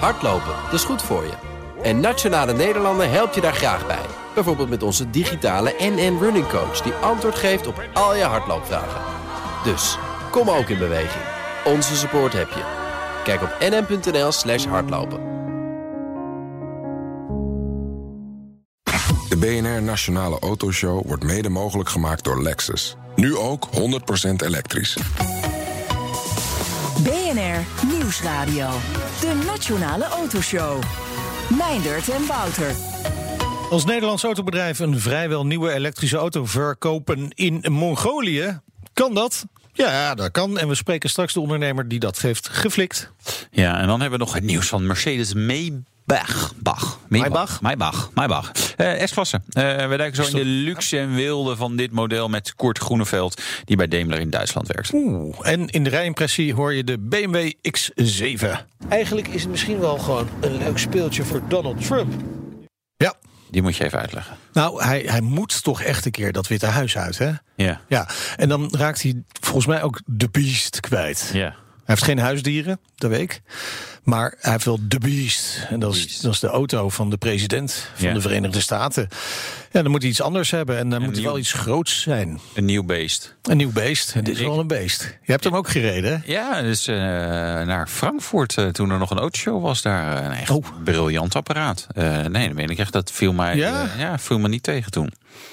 Hardlopen, dat is goed voor je. En Nationale Nederlanden helpt je daar graag bij. Bijvoorbeeld met onze digitale NN Running Coach... die antwoord geeft op al je hardloopvragen. Dus, kom ook in beweging. Onze support heb je. Kijk op nn.nl slash hardlopen. De BNR Nationale Autoshow wordt mede mogelijk gemaakt door Lexus. Nu ook 100% elektrisch. BNR Nieuwsradio. De Nationale Autoshow. Meindert en Wouter. Als Nederlands autobedrijf een vrijwel nieuwe elektrische auto verkopen in Mongolië, kan dat? Ja, dat kan. En we spreken straks de ondernemer die dat heeft geflikt. Ja, en dan hebben we nog het nieuws van Mercedes Maybach. Bach. Maybach? Maybach. Maybach. Eh, S-klasse. Eh, we duiken zo in de luxe en wilde van dit model met Kurt Groeneveld, die bij Daimler in Duitsland werkt. Oeh, en in de rijimpressie hoor je de BMW X7. Eigenlijk is het misschien wel gewoon een leuk speeltje voor Donald Trump. Ja, Die moet je even uitleggen. nou, hij, hij moet toch echt een keer dat Witte Huis uit, hè? Ja. Ja, en dan raakt hij volgens mij ook de beest kwijt. Ja. Hij heeft geen huisdieren, dat weet ik. Maar hij heeft wel de Beast. En dat is, dat is de auto van de president van Ja. de Verenigde Staten. Ja, dan moet hij iets anders hebben. En dan moet hij nieuw- wel iets groots zijn. Een nieuw beest. Een nieuw beest. Het is ik- wel een beest. Je hebt hem ook gereden, hè? Ja, dus eh, naar Frankfurt eh, toen er nog een autoshow was daar. eh, een echt Oh. briljant apparaat. Nee, dat meen ik echt. Dat viel mij, Ja? ja, viel me niet tegen toen.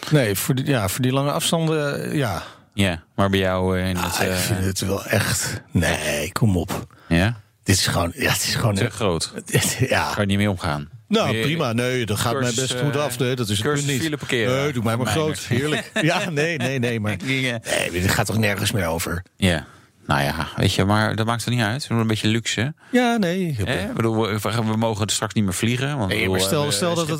Nee, voor die, ja, voor die lange afstanden, ja. Ja, maar bij jou eh, in het... Ah, ik eh, vind het wel echt... Nee, kom op. ja, Dit is gewoon... Ja, het is gewoon... te groot. Ja, Kan je niet mee omgaan. Nou, prima. Nee, dat gaat mij cursus, best goed eh, af. Nee, dat is het punt niet. parkeren. Nee, doe mij maar groot. Heerlijk. Ja, nee, nee, nee. Maar nee, dit gaat toch nergens meer over? Ja, nou ja, weet je, maar dat maakt het niet uit. We doen een beetje luxe. Ja, nee. Bedoel, we, we mogen straks niet meer vliegen. Want Nee, maar stel, eh, stel dat het.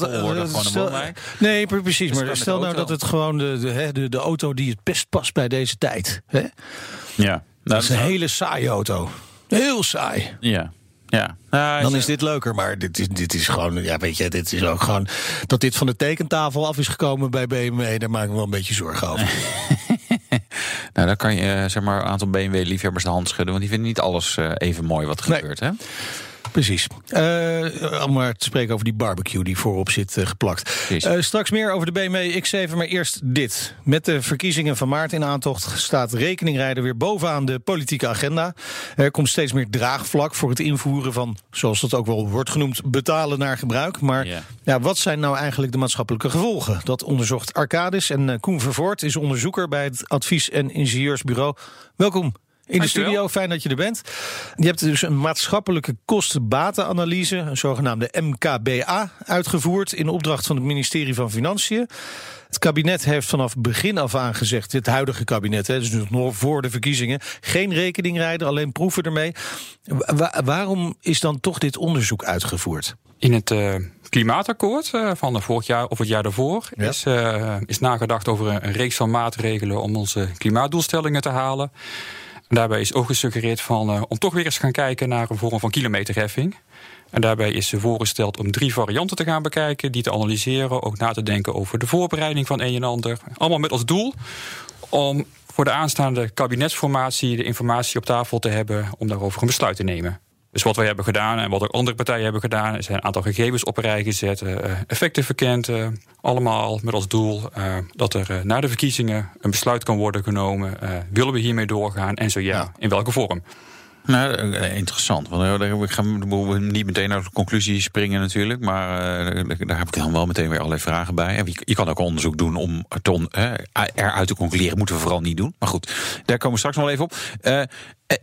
Stel- nee, pre- precies. Dus Maar stel nou dat auto. het gewoon de, de, hè, de, de auto die het best past bij deze tijd. Hè? Ja, Dat is een nou, hele saaie auto. Heel saai. Ja, ja. Nou, Dan is dit leuker, maar dit is, dit is gewoon, ja, weet je, dit is ook gewoon. Dat dit van de tekentafel af is gekomen bij BMW, daar maak ik me wel een beetje zorgen over. Nou, dan kan je eh, zeg maar een aantal BMW-liefhebbers de hand schudden. Want die vinden niet alles eh, even mooi wat er Nee. gebeurt. Hè? Precies. Eh, om maar te spreken over die barbecue die voorop zit eh, geplakt. Eh, straks meer over de BMW X7, maar eerst dit. Met de verkiezingen van maart in aantocht staat rekeningrijden weer bovenaan de politieke agenda. Er komt steeds meer draagvlak voor het invoeren van, zoals dat ook wel wordt genoemd, betalen naar gebruik. Maar Ja. ja, wat zijn nou eigenlijk de maatschappelijke gevolgen? Dat onderzocht Arcadis en Koen Vervoort is onderzoeker bij het advies- en ingenieursbureau. Welkom. In de studio, fijn dat je er bent. Je hebt dus een maatschappelijke kosten-batenanalyse, een zogenaamde MKBA, uitgevoerd in opdracht van het ministerie van Financiën. Het kabinet heeft vanaf begin af aan gezegd, dit huidige kabinet, hè, dus nog voor de verkiezingen, geen rekening rijden, alleen proeven ermee. Wa- waarom is dan toch dit onderzoek uitgevoerd? In het eh, klimaatakkoord eh, van de vorig jaar of het jaar daarvoor Ja. is, eh, is nagedacht over een, een reeks van maatregelen om onze klimaatdoelstellingen te halen. Daarbij is ook gesuggereerd van, eh, om toch weer eens gaan kijken naar een vorm van kilometerheffing. En daarbij is voorgesteld om drie varianten te gaan bekijken, die te analyseren, ook na te denken over de voorbereiding van een en ander. Allemaal met als doel om voor de aanstaande kabinetsformatie de informatie op tafel te hebben om daarover een besluit te nemen. Dus wat wij hebben gedaan en wat ook andere partijen hebben gedaan, is een aantal gegevens op een rij gezet, eh, effecten verkend, eh, allemaal met als doel eh, dat er na de verkiezingen een besluit kan worden genomen. Willen we hiermee doorgaan en zo ja, Ja. in welke vorm? Nou, eh, interessant. Want eh, ik ga niet meteen naar de conclusie springen natuurlijk. Maar eh, daar heb ik dan wel meteen weer allerlei vragen bij. En Je je kan ook onderzoek doen om eruit te concluderen. Moeten we vooral niet doen. Maar goed, daar komen we straks nog wel even op.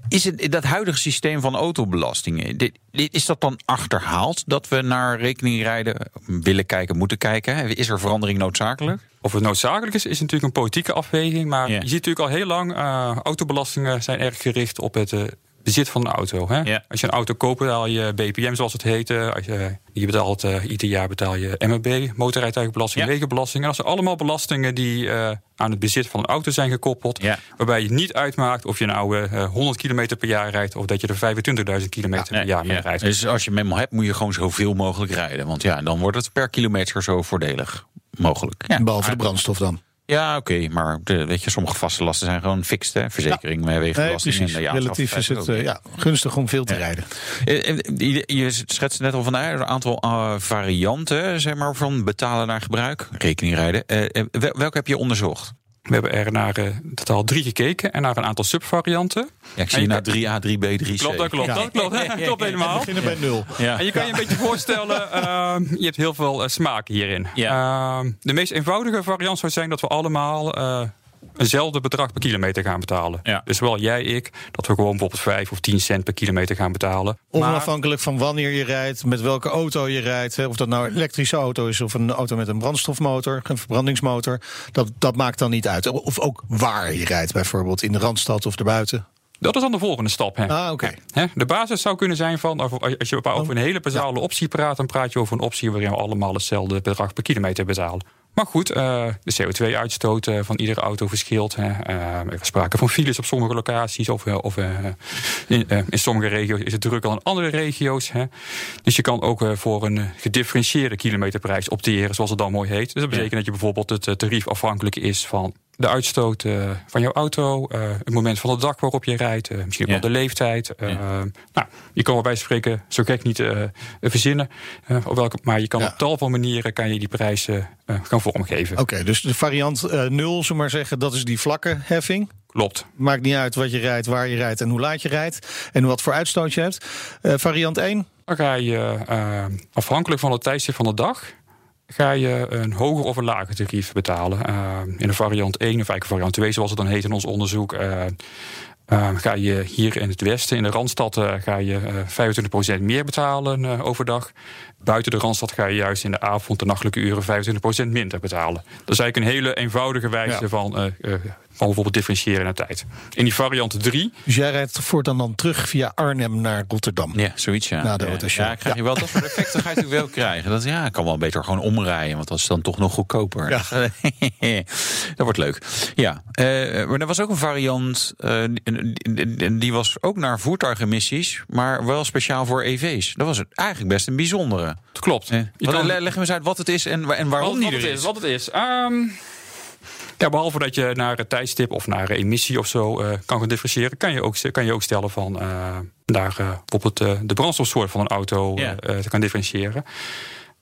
Is het dat huidige systeem van autobelastingen... Dit, dit- is dat dan achterhaald dat we naar rekeningrijden willen kijken, moeten kijken? Is er verandering noodzakelijk? Of het noodzakelijk is, is natuurlijk een politieke afweging. Maar je ziet natuurlijk al heel lang, eh, autobelastingen zijn erg gericht op het bezit van een auto. Hè? Ja. Als je een auto koopt, betaal je BPM zoals het heette. Als je, je betaalt eh, ieder jaar betaal je MRB, motorrijtuigenbelasting, Ja. wegenbelasting. En dat zijn allemaal belastingen die eh, aan het bezit van een auto zijn gekoppeld. Ja. Waarbij je niet uitmaakt of je nou eh, 100 kilometer per jaar rijdt... of dat je er 25.000 kilometer per jaar mee Ja. rijdt. Dus als je hem eenmaal hebt, moet je gewoon zoveel mogelijk rijden. Want ja, dan wordt het per kilometer zo voordelig mogelijk. Ja. Behalve de brandstof dan. Ja, oké, maar de, weet je, sommige vaste lasten zijn gewoon fixed, hè? Verzekering, ja. wegenbelasting. Nee, en, ja, Relatief is het uh, ja, gunstig om veel te Ja. rijden. Eh, eh, Je, je schetste net al van een aantal eh, varianten zeg maar, van betalen naar gebruik, rekening rijden. Eh, eh, wel- welke heb je onderzocht? We hebben er naar eh, totaal drie gekeken en naar een aantal subvarianten. Ja, ik zie je naar kan- 3A, 3B, 3C. Klopt, dat klopt. Ja. Dat klopt, dat klopt helemaal. beginnen bij nul. Ja. En je kan je een beetje voorstellen, ehm, je hebt heel veel eh, smaken hierin. Ehm, de meest eenvoudige variant zou zijn dat we allemaal eh, eenzelfde bedrag per kilometer gaan betalen. Ja. Dus zowel jij, ik, dat we gewoon bijvoorbeeld 5 of 10 cent per kilometer gaan betalen. Maar Onafhankelijk van wanneer je rijdt, met welke auto je rijdt. hè, Of dat nou een elektrische auto is of een auto met een brandstofmotor, een verbrandingsmotor. Dat, dat maakt dan niet uit. Of ook waar je rijdt, bijvoorbeeld in de randstad of erbuiten. dat is dan de volgende stap. Hè. Ah, oké. Hè, De basis zou kunnen zijn van, als je over een hele basale optie praat, dan praat je over een optie waarin we allemaal hetzelfde bedrag per kilometer betalen. Maar goed, eh, de CO2-uitstoot eh, van iedere auto verschilt. Hè. Eh, Er is sprake van files op sommige locaties. Of, of in, in sommige regio's is het drukker dan in andere regio's. Hè. Dus je kan ook voor een gedifferentieerde kilometerprijs opteren, zoals het dan mooi heet. Dus dat betekent dat je bijvoorbeeld het tarief afhankelijk is van de uitstoot eh, van jouw auto, eh, het moment van de dag waarop je rijdt, eh, misschien ook Ja. wel de leeftijd. nou, je kan bij wijze van spreken zo gek niet eh, verzinnen. eh, op welke, maar je kan Ja. op tal van manieren kan je die prijzen eh, gaan vormgeven. Oké, dus de variant eh, nul, zullen we maar zeggen, dat is die vlakke heffing. Klopt. Maakt niet uit wat je rijdt, waar je rijdt en hoe laat je rijdt. En wat voor uitstoot je hebt. Eh, variant 1, Dan ga je afhankelijk van het tijdstip van de dag. Ga je een hoger of een lager tarief betalen. Eh, in de variant 1, of eigenlijk variant 2, zoals het dan heet in ons onderzoek. eh, eh, ga je hier in het westen, in de Randstad, ga je eh 25% meer betalen overdag. Buiten de Randstad ga je juist in de avond, de nachtelijke uren, 25% minder betalen. Dat is eigenlijk een hele eenvoudige wijze Ja. van, eh, eh, van bijvoorbeeld differentiëren de tijd. In die variant 3 dus jij rijdt voortaan dan terug via Arnhem naar Rotterdam. Ja, zoiets ja. Na de ja. Ja, krijg je wel dat soort effecten ga je natuurlijk wel krijgen. Dat, ja, ik kan wel beter gewoon omrijden, want dat is dan toch nog goedkoper. Ja. dat wordt leuk. Ja, eh, maar er was ook een variant, eh, die was ook naar voertuigemissies, maar wel speciaal voor EV's. Dat was eigenlijk best een bijzondere. Dat klopt. Eh, Je wat- kan- le- leg hem eens uit wat het is en, en waarom wat, die wat het is. is. Wat het is. Ehm, ja, behalve dat je naar het tijdstip of naar emissie of zo eh, kan gaan differentiëren, kan je ook, kan je ook stellen van eh, naar eh, bijvoorbeeld de brandstofsoort van een auto Ja. te gaan differentiëren.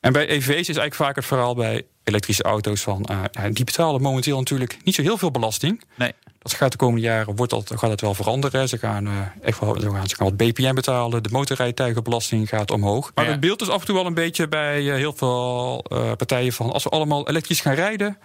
En bij EV's is eigenlijk vaak het verhaal bij elektrische auto's van die betalen momenteel natuurlijk niet zo heel veel belasting. Nee. Dat gaat de komende jaren wordt dat, gaat het wel veranderen. Ze gaan, eh, echt wel, ze gaan, ze gaan wat BPM betalen. De motorrijtuigenbelasting gaat omhoog. Maar Ja. het beeld is af en toe wel een beetje bij eh, heel veel eh, partijen van... als we allemaal elektrisch gaan rijden,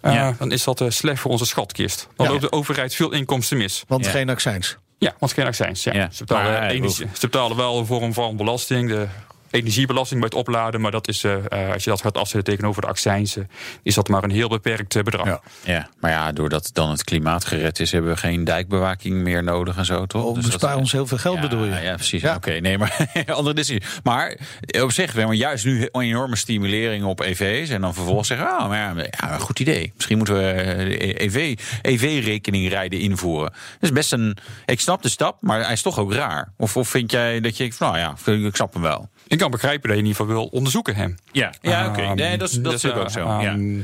eh, Ja. dan is dat eh, slecht voor onze schatkist. Dan Ja. loopt de overheid veel inkomsten mis. Want Ja. geen accijns. Ja, want geen accijns. Ja. Ja. Ze, betalen Maar, energie- ze betalen wel een vorm van belasting. De energiebelasting bij het opladen. Maar dat is, eh, eh, als je dat gaat afzetten tegenover de accijns... eh, is dat maar een heel beperkt eh, bedrag. Ja. Ja, maar ja, doordat dan het klimaat gered is, hebben we geen dijkbewaking meer nodig en zo, toch? Oh, Dus dat- bespaar ons heel veel geld, ja, bedoel je? Ja, precies. Ja. Oké, nee, maar andere discussie. Maar op zich, we hebben juist nu een enorme stimulering op EV's. En dan vervolgens zeggen, ah, maar ja, ja, goed idee. Misschien moeten we EV, EV-rekening rijden invoeren. Dat is best een. Ik snap de stap, maar hij is toch ook raar. Of, of vind jij dat je, nou ja, ik snap hem wel. Ik kan begrijpen dat je in ieder geval wil onderzoeken hem. Ja, ja oké. Ehm, Nee, dat is, dat dus, is ook zo. ja. ehm,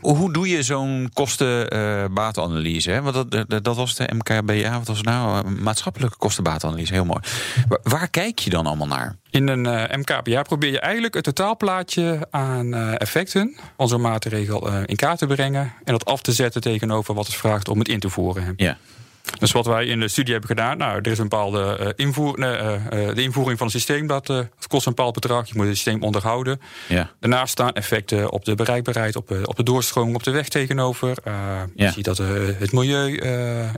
Hoe doe je zo'n kosten-batenanalyse? hè? Want dat, dat, dat was de MKBA, wat was het nou? Een Maatschappelijke kostenbatenanalyse, heel mooi. Waar, waar kijk je dan allemaal naar? In een eh, MKBA probeer je eigenlijk het totaalplaatje aan eh, effecten van zo'n maatregel eh, in kaart te brengen. En dat af te zetten tegenover wat het vraagt om het in te voeren. Ja. Dus wat wij in de studie hebben gedaan, nou, er is een bepaalde eh, invoer, nee, eh, eh, de invoering van een systeem, dat, kost een bepaald bedrag. Je moet het systeem onderhouden. Ja. Daarnaast staan effecten op de bereikbaarheid, op, op de doorstroming op de weg tegenover. Ja. Je ziet dat het milieu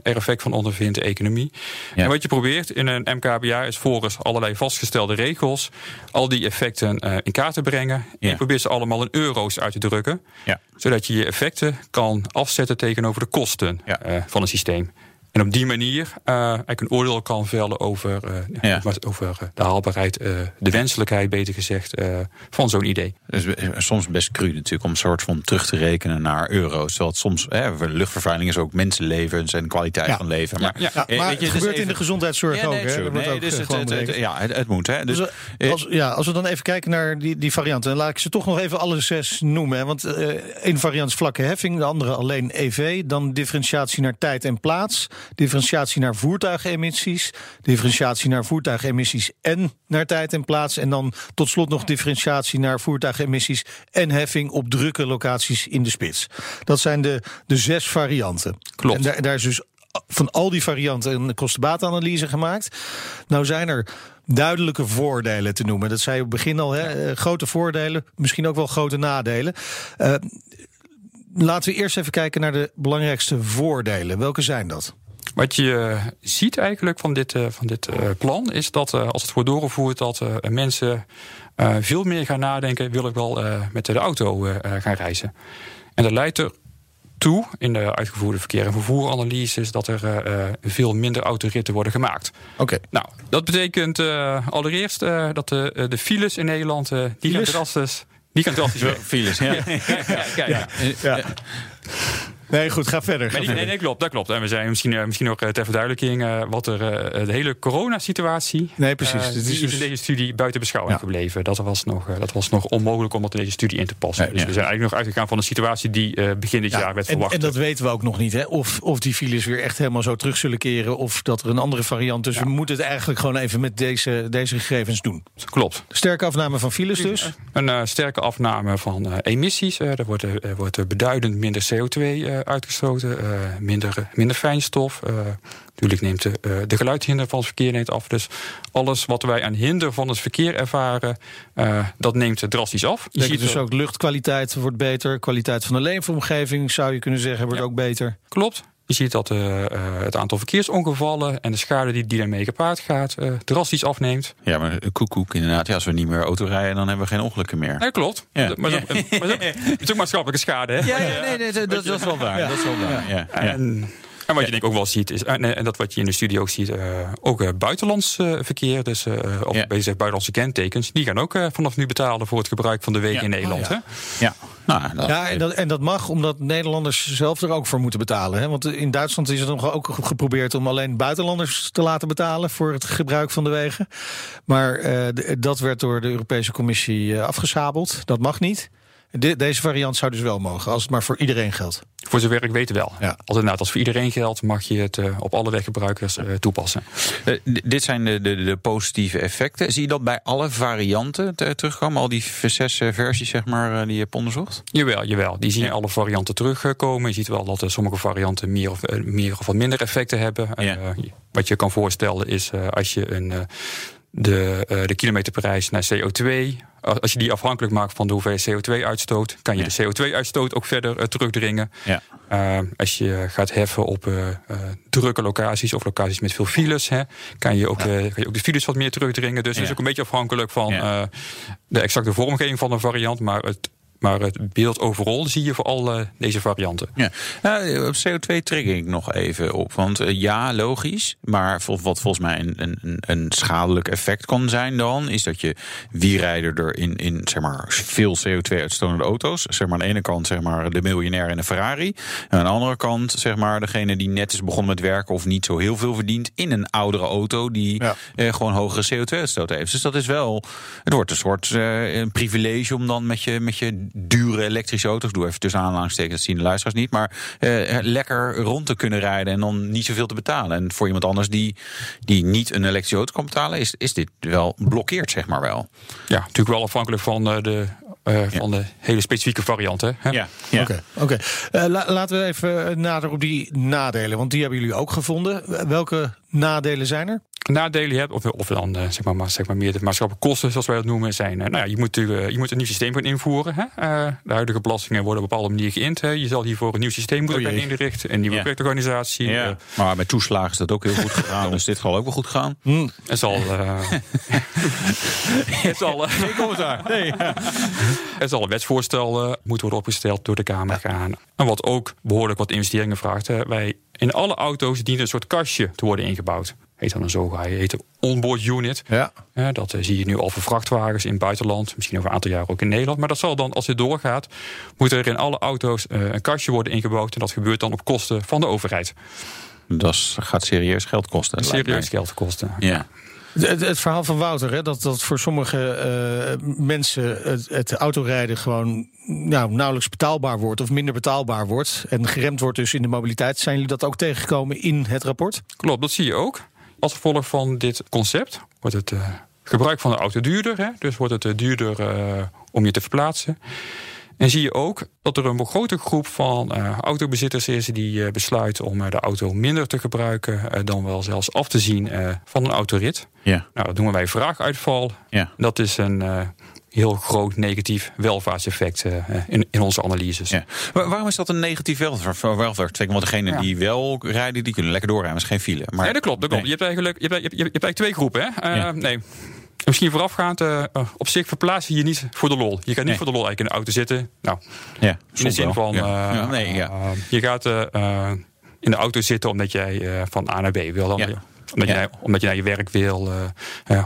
er effect van ondervindt, de economie. Ja. En wat je probeert in een MKBA is volgens allerlei vastgestelde regels al die effecten in kaart te brengen. En je probeert ze allemaal in euro's uit te drukken. Ja. Zodat je je effecten kan afzetten tegenover de kosten van een systeem. En op die manier uh, eigenlijk een oordeel kan vellen over, uh, ja. over uh, de haalbaarheid, de wenselijkheid, beter gezegd, van zo'n idee. Dus soms best cru natuurlijk om een soort van terug te rekenen naar euro's. Terwijl het soms, hè, luchtvervuiling is ook mensenlevens en kwaliteit ja. van leven. Maar, ja, maar het je, gebeurt dus in de gezondheidszorg ja, ook. Hè? nee, ook dus het, het, het, ja, het, het, moet. Hè. Dus, dus als, ja, als we dan even kijken naar die, die varianten, dan laat ik ze toch nog even alle zes noemen. Hè? Want één variant is vlakke heffing, de andere alleen EV. Dan differentiatie naar tijd en plaats, differentiatie naar voertuigemissies, differentiatie naar voertuigemissies en naar tijd en plaats. En dan tot slot nog differentiatie naar voertuigemissies en heffing op drukke locaties in de spits. Dat zijn de, de zes varianten. Klopt. En daar, daar is dus van al die varianten een kostenbaatanalyse gemaakt. Nou zijn er duidelijke voordelen te noemen. Dat zei je op het begin al. Hè? Grote voordelen, misschien ook wel grote nadelen. Uh, laten we eerst even kijken naar de belangrijkste voordelen. Welke zijn dat? Wat je ziet eigenlijk van dit, van dit plan is dat als het wordt doorgevoerd, dat mensen veel meer gaan nadenken: wil ik wel met de auto gaan reizen? En dat leidt er toe in de uitgevoerde verkeer- en vervoeranalyses dat er uh, veel minder autoritten worden gemaakt. Oké. Okay. Nou, dat betekent uh, allereerst uh, dat de, de files in Nederland die gaan drastisch. Die gaan drastisch. Files, ja. ja, ja, ja, ja. Nee, goed, ga verder. Ga nee, verder. nee, klopt, dat klopt. En we zijn misschien, uh, misschien ook uh, ter verduidelijking uh, wat er de hele coronasituatie. Nee, precies. die is, dus... in deze studie buiten beschouwing ja. gebleven. Dat was, nog, dat was nog onmogelijk om dat in deze studie in te passen. Nee, dus ja. we zijn eigenlijk nog uitgegaan van een situatie die begin dit ja, jaar werd en, verwacht. En dat weten we ook nog niet, hè? Of, of die files weer echt helemaal zo terug zullen keren. Of dat er een andere variant. Dus we moeten het eigenlijk gewoon even met deze, deze gegevens doen. Klopt. Sterke afname van files dus. Een sterke afname van emissies. er wordt, er wordt beduidend minder CO2 uitgestoten. Uh, minder, minder fijnstof. Natuurlijk neemt de, de geluidshinder van het verkeer neemt af. Dus alles wat wij aan hinder van het verkeer ervaren, dat neemt drastisch af. Je ziet dus ook luchtkwaliteit wordt beter. Kwaliteit van de leefomgeving zou je kunnen zeggen wordt ja. ook beter. Klopt. Je ziet dat uh, het aantal verkeersongevallen en de schade die, die daarmee gepaard gaat uh, drastisch afneemt. Ja, maar koekoek inderdaad. Ja, als we niet meer auto rijden, dan hebben we geen ongelukken meer. Nee, klopt. Ja. Maar, ja. het is ook maatschappelijke schade, hè? Ja, ja nee, nee, dat, dat, dat is wel waar. Ja. Dat is wel waar. Ja. En, en wat je denk ik ook wel ziet, is, en dat wat je in de studie ook ziet, uh, ook uh, buitenlands uh, verkeer, dus uh, of ja. bezig buitenlandse kentekens, die gaan ook vanaf nu betalen voor het gebruik van de wegen ja. in Nederland. Oh, ja. Hè? ja. Nou, dat, ja, en dat, en dat mag omdat Nederlanders zelf er ook voor moeten betalen. Hè? Want in Duitsland is het nog ook geprobeerd om alleen buitenlanders te laten betalen voor het gebruik van de wegen. Maar dat werd door de Europese Commissie afgesabeld. Dat mag niet. De, deze variant zou dus wel mogen, als het maar voor iedereen geldt. Voor zover ik weet wel. Ja. Als, inderdaad, als voor iedereen geldt, mag je het uh, op alle weggebruikers uh, toepassen. Uh, dit zijn de, de, de, positieve effecten. Zie je dat bij alle varianten terugkomen? Al die zes versies zeg maar, die je hebt onderzocht? Jawel, jawel. Die zie je ja. alle varianten terugkomen. Je ziet wel dat sommige varianten meer of, meer of wat minder effecten hebben. Ja. wat je kan voorstellen is als je een de, uh, de kilometerprijs naar CO2. Als je die afhankelijk maakt van de hoeveelheid CO2-uitstoot, kan je ja. de CO2-uitstoot ook verder uh, terugdringen. Ja. Uh, als je gaat heffen op drukke locaties of locaties met veel files, hè, kan, je ook, ja. kan je ook de files wat meer terugdringen. Dus het is ook een beetje afhankelijk van de exacte vormgeving van een variant, maar het maar het beeld overal zie je voor al uh, deze varianten. Ja. Uh, op CO2 trigger ik nog even op. Want uh, ja, logisch. Maar wat volgens mij een, een, een schadelijk effect kan zijn dan... is dat je wie rijden er in, in zeg maar, veel CO2-uitstotende auto's. Zeg maar aan de ene kant zeg maar, de miljonair in een Ferrari. En aan de andere kant zeg maar, degene die net is begonnen met werken... of niet zo heel veel verdient in een oudere auto... die ja. gewoon hogere CO2-uitstoot heeft. Dus dat is wel... Het wordt een soort een privilege om dan met je... Met je dure elektrische auto's, doe even tussen aanhalingstekens, dat zien de luisteraars niet, maar uh, lekker rond te kunnen rijden en dan niet zoveel te betalen. En voor iemand anders die, die niet een elektrische auto kan betalen, is, is dit wel blokkeerd, zeg maar wel. Ja, natuurlijk wel afhankelijk van uh, de uh, ja. van de hele specifieke varianten. Hè? Ja, oké. Ja. Okay, okay. uh, la laten we even nader op die nadelen, want die hebben jullie ook gevonden. Welke nadelen zijn er? Nadelen hebt, of, of dan eh, zeg, maar, zeg maar meer de maatschappelijke kosten, zoals wij dat noemen, zijn. eh, nou ja, je moet, natuurlijk, eh, je moet een nieuw systeem gaan invoeren. Hè? Eh, de huidige belastingen worden op een bepaalde manier geïnd. Hè? Je zal hiervoor een nieuw systeem moeten gaan inrichten, een nieuwe Ja. projectorganisatie. Ja. Maar met toeslagen is dat ook heel goed gegaan. dus dit zal ook wel goed gaan. het zal. eh, het zal. eh, Geen commentaar. Nee. Er zal een wetsvoorstel moeten worden opgesteld door de Kamer gaan. En wat ook behoorlijk wat investeringen vraagt. hè. wij, in alle auto's dient een soort kastje te worden ingebouwd. Heet dan een zogeheten heet een onboard unit. Ja. Dat eh, zie je nu al voor vrachtwagens in het buitenland. Misschien over een aantal jaar ook in Nederland. Maar dat zal dan, als dit doorgaat, moet er in alle auto's eh, een kastje worden ingebouwd. En dat gebeurt dan op kosten van de overheid. Dat is- gaat serieus geld kosten. Serieus geld kosten. Ja. Het, het verhaal van Wouter, hè, dat, dat voor sommige eh, mensen het, het autorijden gewoon nou, nauwelijks betaalbaar wordt of minder betaalbaar wordt. En geremd wordt dus in de mobiliteit. Zijn jullie dat ook tegengekomen in het rapport? Klopt, dat zie je ook. Als gevolg van dit concept wordt het eh, gebruik van de auto duurder. Hè? Dus wordt het eh, duurder eh, om je te verplaatsen. En zie je ook dat er een grote groep van autobezitters is die eh, besluit om eh, de auto minder te gebruiken dan wel zelfs af te zien van een autorit. Ja. Nou, dat noemen wij vraaguitval. Ja. Dat is een heel groot negatief welvaartseffect eh, in, in onze analyses. Ja. Waarom is dat een negatief welvaart-? Want degenen Ja. die wel rijden, die kunnen lekker doorrijden. Dat is geen file. Maar Ja, dat klopt. Dat klopt. Nee. Je, hebt eigenlijk, je, hebt, je, hebt, je hebt eigenlijk twee groepen. Hè? Eh, Ja. Nee. Misschien voorafgaand, eh, op zich verplaats je je niet voor de lol. Je gaat niet Nee. voor de lol eigenlijk in de auto zitten. Nou, Ja, in de zin van, nee, ja. je gaat in de auto zitten omdat jij van A naar B wil. Dan, omdat, je omdat je naar je werk wil,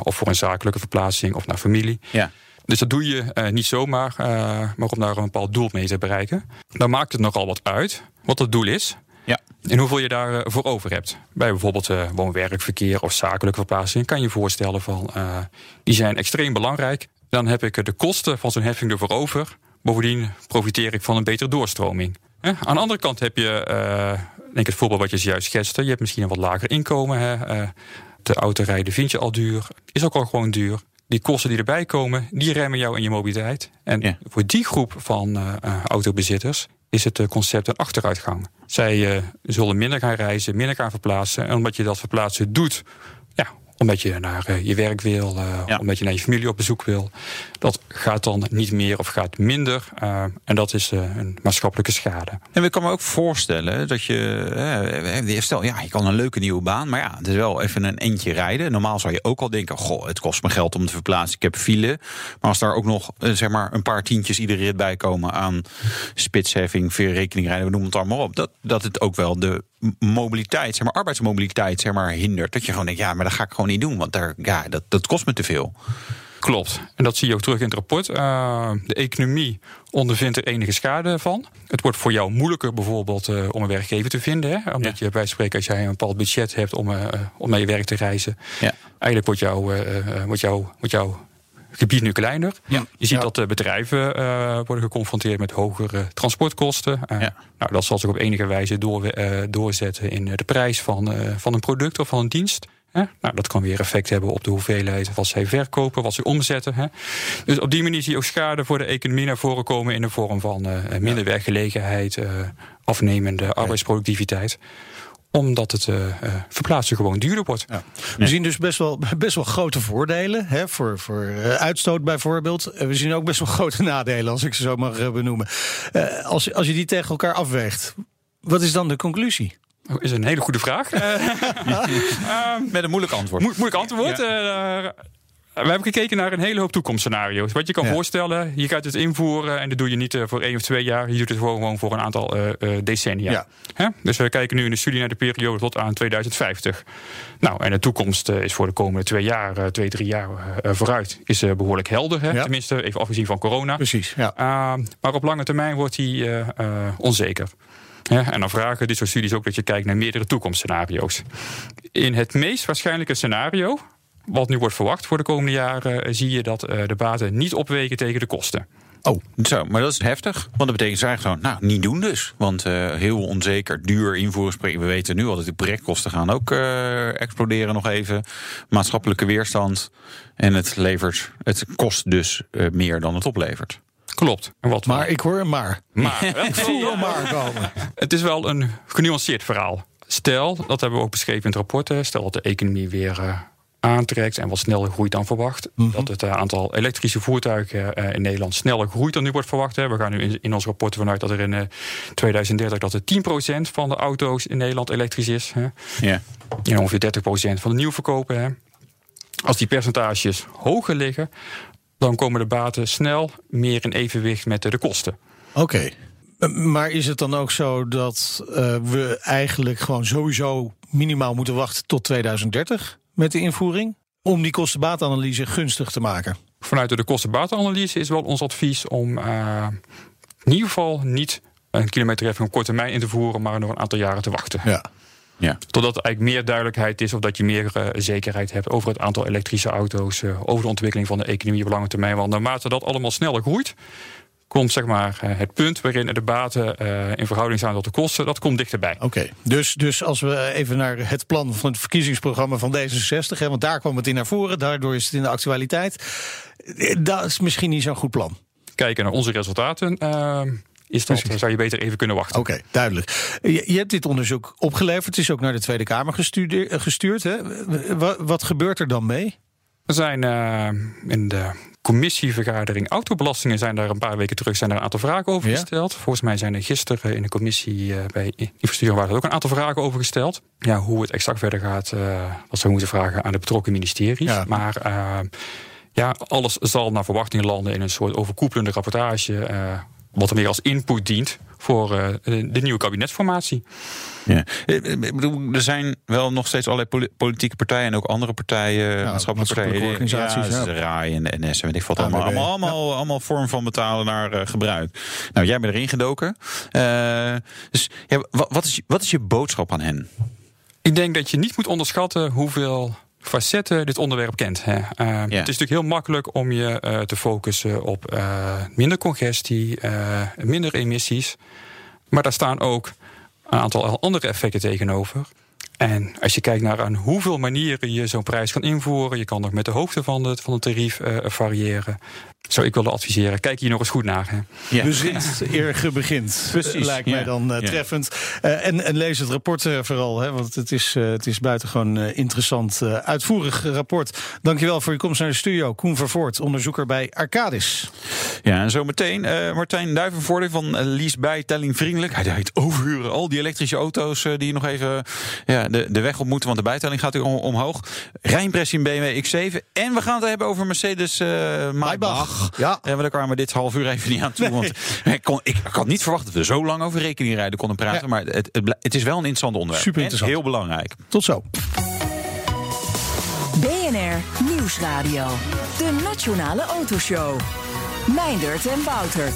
of voor een zakelijke verplaatsing, of naar familie. ja. Dus dat doe je eh, niet zomaar, eh, maar om daar een bepaald doel mee te bereiken. Dan maakt het nogal wat uit wat het doel is. Ja. En hoeveel je daarvoor voor over hebt. Bij bijvoorbeeld eh woon-werkverkeer of zakelijke verplaatsing kan je je voorstellen van eh, die zijn extreem belangrijk. Dan heb ik de kosten van zo'n heffing ervoor over. Bovendien profiteer ik van een betere doorstroming. Aan de andere kant heb je, eh, denk het voorbeeld wat je zojuist schetste, je hebt misschien een wat lager inkomen. Hè? Eh, de auto rijden vind je al duur, is ook al gewoon duur. Die kosten die erbij komen, die remmen jou in je mobiliteit. En Ja. voor die groep van eh, autobezitters is het eh, concept een achteruitgang. Zij zullen minder gaan reizen, minder gaan verplaatsen. En omdat je dat verplaatsen doet, omdat je naar eh, je werk wil, eh, Ja. omdat je naar je familie op bezoek wil, dat gaat dan niet meer of gaat minder. eh, en dat is een maatschappelijke schade. En ik kan me ook voorstellen dat je. stel, ja, je kan een leuke nieuwe baan. Maar ja, het is wel even een eentje rijden. Normaal zou je ook al denken: goh, het kost me geld om te verplaatsen. Ik heb file. Maar als daar ook nog zeg maar een paar tientjes iedere rit bij komen aan spitsheffing, verrekeningrijden, we noemen het allemaal op. Dat, dat het ook wel de mobiliteit, zeg maar arbeidsmobiliteit, zeg maar, hindert. Dat je gewoon denkt: ja, maar dat ga ik gewoon niet doen. Want daar, ja, dat, dat kost me te veel. Klopt. En dat zie je ook terug in het rapport. Eh, de economie ondervindt er enige schade van. Het wordt voor jou moeilijker bijvoorbeeld eh, om een werkgever te vinden. Hè? Omdat Ja. je bij spreken, als jij een bepaald budget hebt om, eh, om naar je werk te reizen. Ja. Eigenlijk wordt, jouw wordt, wordt jouw gebied nu kleiner. Ja. Je ziet Ja. dat de bedrijven eh, worden geconfronteerd met hogere transportkosten. Eh, Ja. nou, dat zal zich op enige wijze door, eh, doorzetten in de prijs van, van een product of van een dienst. Hè? Nou, dat kan weer effect hebben op de hoeveelheid wat zij verkopen, wat ze omzetten. Hè? Dus op die manier zie je ook schade voor de economie naar voren komen in de vorm van minder werkgelegenheid, afnemende arbeidsproductiviteit omdat het eh, eh, verplaatsen gewoon duurder wordt. We zien dus best wel, best wel grote voordelen. Hè, voor, voor eh, uitstoot bijvoorbeeld. En we zien ook best wel grote nadelen, als ik ze zo mag benoemen. Eh, als, als je die tegen elkaar afweegt, wat is dan de conclusie? Dat is een hele goede vraag. Eh, Met een moeilijk antwoord. Mo- moeilijk antwoord. Eh, we hebben gekeken naar een hele hoop toekomstscenario's. Wat je kan Ja. voorstellen, je gaat het invoeren en dat doe je niet eh, voor één of twee jaar. Je doet het gewoon, voor een aantal eh, eh, decennia. Ja. Hè? Dus we kijken nu in de studie naar de periode tot aan 2050. Nou, en de toekomst is voor de komende twee jaar, twee, drie jaar vooruit, is eh, behoorlijk helder. Hè? Ja. Tenminste, even afgezien van corona. Precies, ja. Uh, maar op lange termijn wordt die onzeker. Ja, en dan vragen dit soort studies ook dat je kijkt naar meerdere toekomstscenario's. In het meest waarschijnlijke scenario, wat nu wordt verwacht voor de komende jaren, uh, zie je dat uh, de baten niet opwegen tegen de kosten. Oh, zo, maar dat is heftig. Want dat betekent dus eigenlijk gewoon, nou, niet doen dus. Want uh, heel onzeker, duur invoeringsproject. We weten nu al dat de projectkosten gaan ook uh, exploderen nog even. Maatschappelijke weerstand. En het levert, het kost dus uh, meer dan het oplevert. Klopt. Wat maar ik hoor een maar. Maar. ik voel wel maar komen. Het is wel een genuanceerd verhaal. Stel, dat hebben we ook beschreven in het rapport. Stel dat de economie weer aantrekt en wat sneller groeit dan verwacht. Mhm. Dat het eh, aantal elektrische voertuigen eh, in Nederland sneller groeit dan nu wordt verwacht. We gaan nu in, in ons rapport vanuit dat er in eh, 2030 dat er 10% van de auto's in Nederland elektrisch is. Hè. Ja. En ongeveer 30% van de nieuw verkopen. Hè. Als die percentages hoger liggen, dan komen de baten snel meer in evenwicht met de, kosten. Oké. Maar is het dan ook zo dat eh, we eigenlijk gewoon sowieso minimaal moeten wachten tot 2030 met de invoering? Om die kostenbaatanalyse gunstig te maken. Vanuit de kostenbatenanalyse is wel ons advies om eh, in ieder geval niet een kilometerheffing op korte termijn in te voeren, maar nog een aantal jaren te wachten. Ja. Ja. Totdat er eigenlijk meer duidelijkheid is of dat je meer eh, zekerheid hebt over het aantal elektrische auto's, eh, over de ontwikkeling van de economie op lange termijn. Want naarmate dat allemaal sneller groeit, komt zeg maar, eh, het punt waarin de baten eh, in verhouding zijn tot de kosten, dat komt dichterbij. Oké, dus, dus als we even naar het plan van het verkiezingsprogramma van D66, hè, want daar kwam het in naar voren, daardoor is het in de actualiteit. eh, Dat is misschien niet zo'n goed plan. Kijken naar onze resultaten, eh, is dat, Precies. zou je beter even kunnen wachten. Oké, duidelijk. Je, je hebt dit onderzoek opgeleverd. Het is ook naar de Tweede Kamer eh, gestuurd. Hè? Wat, wat gebeurt er dan mee? Er zijn eh, in de commissievergadering autobelastingen zijn daar een paar weken terug zijn er een aantal vragen over Ja. gesteld. Volgens mij zijn er gisteren in de commissie eh, bij infrastructuur waren er ook een aantal vragen over gesteld. Ja, hoe het exact verder gaat, eh dat zou moeten vragen aan de betrokken ministeries. Ja. Maar eh, ja, alles zal naar verwachting landen in een soort overkoepelende rapportage. wat er meer als input dient voor de, de nieuwe kabinetsformatie. Ja. Eh, Ik bedoel, er zijn wel nog steeds allerlei poli- politieke partijen en ook andere partijen, maatschappelijke partijen. organisaties, Ja, RAI en de NS en weet ik wat. Allemaal, allemaal, allemaal, allemaal vorm van betalen naar eh, gebruik. Nou, jij bent erin gedoken. Eh, dus ja, wa- wat, is, je- wat is je boodschap aan hen? Ik denk dat je niet moet onderschatten hoeveel facetten dit onderwerp kent. Hè. Eh, Het is natuurlijk heel makkelijk om je eh, te focussen op eh, minder congestie, eh, minder emissies. Maar daar staan ook een aantal andere effecten tegenover. En als je kijkt naar aan hoeveel manieren je zo'n prijs kan invoeren, je kan nog met de hoogte van het, van het tarief eh, variëren. Zou ik willen adviseren, kijk hier nog eens goed naar. Hè. Ja. Bezint eer ge begint. Precies, Lijkt ja. mij dan eh, Ja. treffend. Eh, en, en lees het rapport eh, vooral, hè, want het is, eh, het is buitengewoon eh, interessant. eh, uitvoerig rapport. Dankjewel voor je komst naar de studio. Koen Vervoort, onderzoeker bij Arcadis. Ja, en zometeen eh Martijn Duivenvoorde van Lease Bijtelling Vriendelijk. Hij heet overhuren al die elektrische auto's eh, die nog even ja, de, de weg op moeten, want de bijtelling gaat weer om, omhoog. Rijnpressie in BMW X7. En we gaan het hebben over Mercedes eh Ja. En we kwamen dit half uur even niet aan toe. Want ik, kon, ik had niet verwacht dat we zo lang over rekeningrijden konden praten. Ja. Maar het, het, is wel een interessant onderwerp. Super En interessant. heel belangrijk. Tot zo. BNR Nieuwsradio. De Nationale Autoshow. Meindert en Wouter.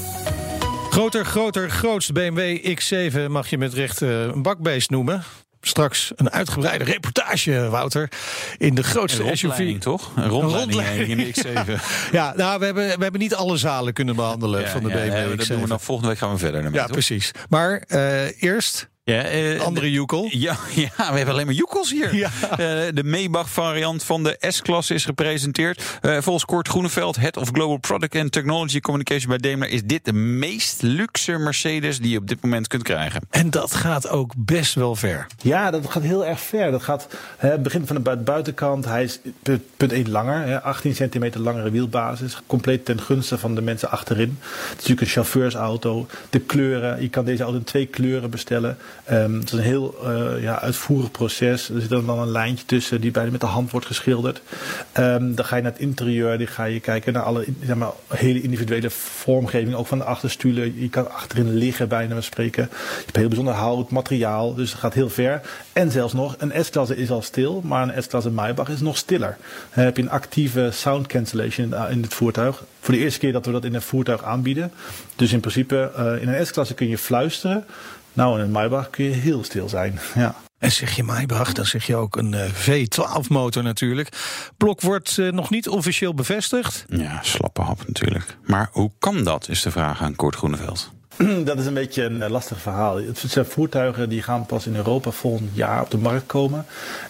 Groter, groter, grootst BMW X7 mag je met recht eh, een bakbeest noemen. Straks een uitgebreide reportage, Wouter. In de grootste SUV. rondleiding, toch? Een rondleiding, rondleiding. in de X7. Ja, nou, we hebben, we hebben niet alle zalen kunnen behandelen van de ja, BMW dat X7. doen we nog volgende week gaan we verder. Daarmee, ja, toch? precies. Maar eh, eerst Ja, eh, andere Jukel. Ja, ja, we hebben alleen maar joekels hier. Ja. Eh, de Maybach variant van de S-klasse is gepresenteerd. Eh, volgens Kort Groeneveld, Head of Global Product and Technology Communication bij Daimler... is dit de meest luxe Mercedes die je op dit moment kunt krijgen. En dat gaat ook best wel ver. Ja, dat gaat heel erg ver. Dat gaat hè, het begin van de bui- buitenkant. Hij is punt, punt 1 langer, hè, 18 centimeter langere wielbasis. Compleet ten gunste van de mensen achterin. Het is natuurlijk een chauffeursauto. De kleuren, je kan deze auto in twee kleuren bestellen. Ehm, het is een heel eh, ja, uitvoerig proces. Er zit dan, een lijntje tussen die bijna met de hand wordt geschilderd. Ehm, dan ga je naar het interieur. Dan ga je kijken naar alle zeg maar, hele individuele vormgeving. Ook van de achterstoelen. Je kan achterin liggen bijna we spreken. Je hebt heel bijzonder hout, materiaal. Dus het gaat heel ver. En zelfs nog, een S-klasse is al stil. Maar een S-klasse Maybach is nog stiller. Dan heb je een actieve sound cancellation in- in het voertuig. Voor de eerste keer dat we dat in een voertuig aanbieden. Dus in principe, eh, in een S-klasse kun je fluisteren. Nou, in Maybach kun je heel stil zijn. Ja. En zeg je Maybach, dan zeg je ook een eh, V12-motor natuurlijk. Blok wordt eh, nog niet officieel bevestigd. Ja, slappe hap natuurlijk. Maar hoe kan dat, is de vraag aan Kort Groeneveld. dat is een beetje een eh, lastig verhaal. Het zijn voertuigen die gaan pas in Europa volgend jaar op de markt komen.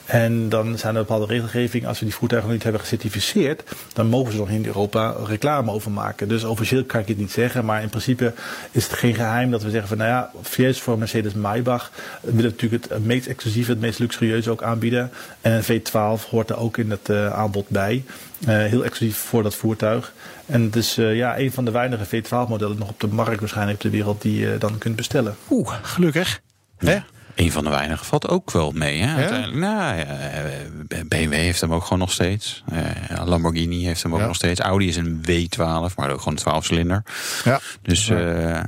En dan zijn er bepaalde regelgeving. Als we die voertuigen nog niet hebben gecertificeerd, dan mogen ze nog in Europa reclame over maken. Dus officieel kan ik het niet zeggen. Maar in principe is het geen geheim dat we zeggen van nou ja, VS voor Mercedes Maybach willen natuurlijk het meest exclusieve, het meest luxurieuze ook aanbieden. En een V12 hoort er ook in het uh, aanbod bij. Uh, heel exclusief voor dat voertuig. En het is uh, ja, een van de weinige V12-modellen nog op de markt waarschijnlijk op de wereld die je dan kunt bestellen. Oeh, gelukkig. Hè? Een van de weinigen valt ook wel mee. Hè? Uiteindelijk, nou, ja, BMW heeft hem ook gewoon nog steeds. Uh, Lamborghini heeft hem ook Ja. nog steeds. Audi is een W12, maar ook gewoon een 12 cilinder. Ja. Dus eh,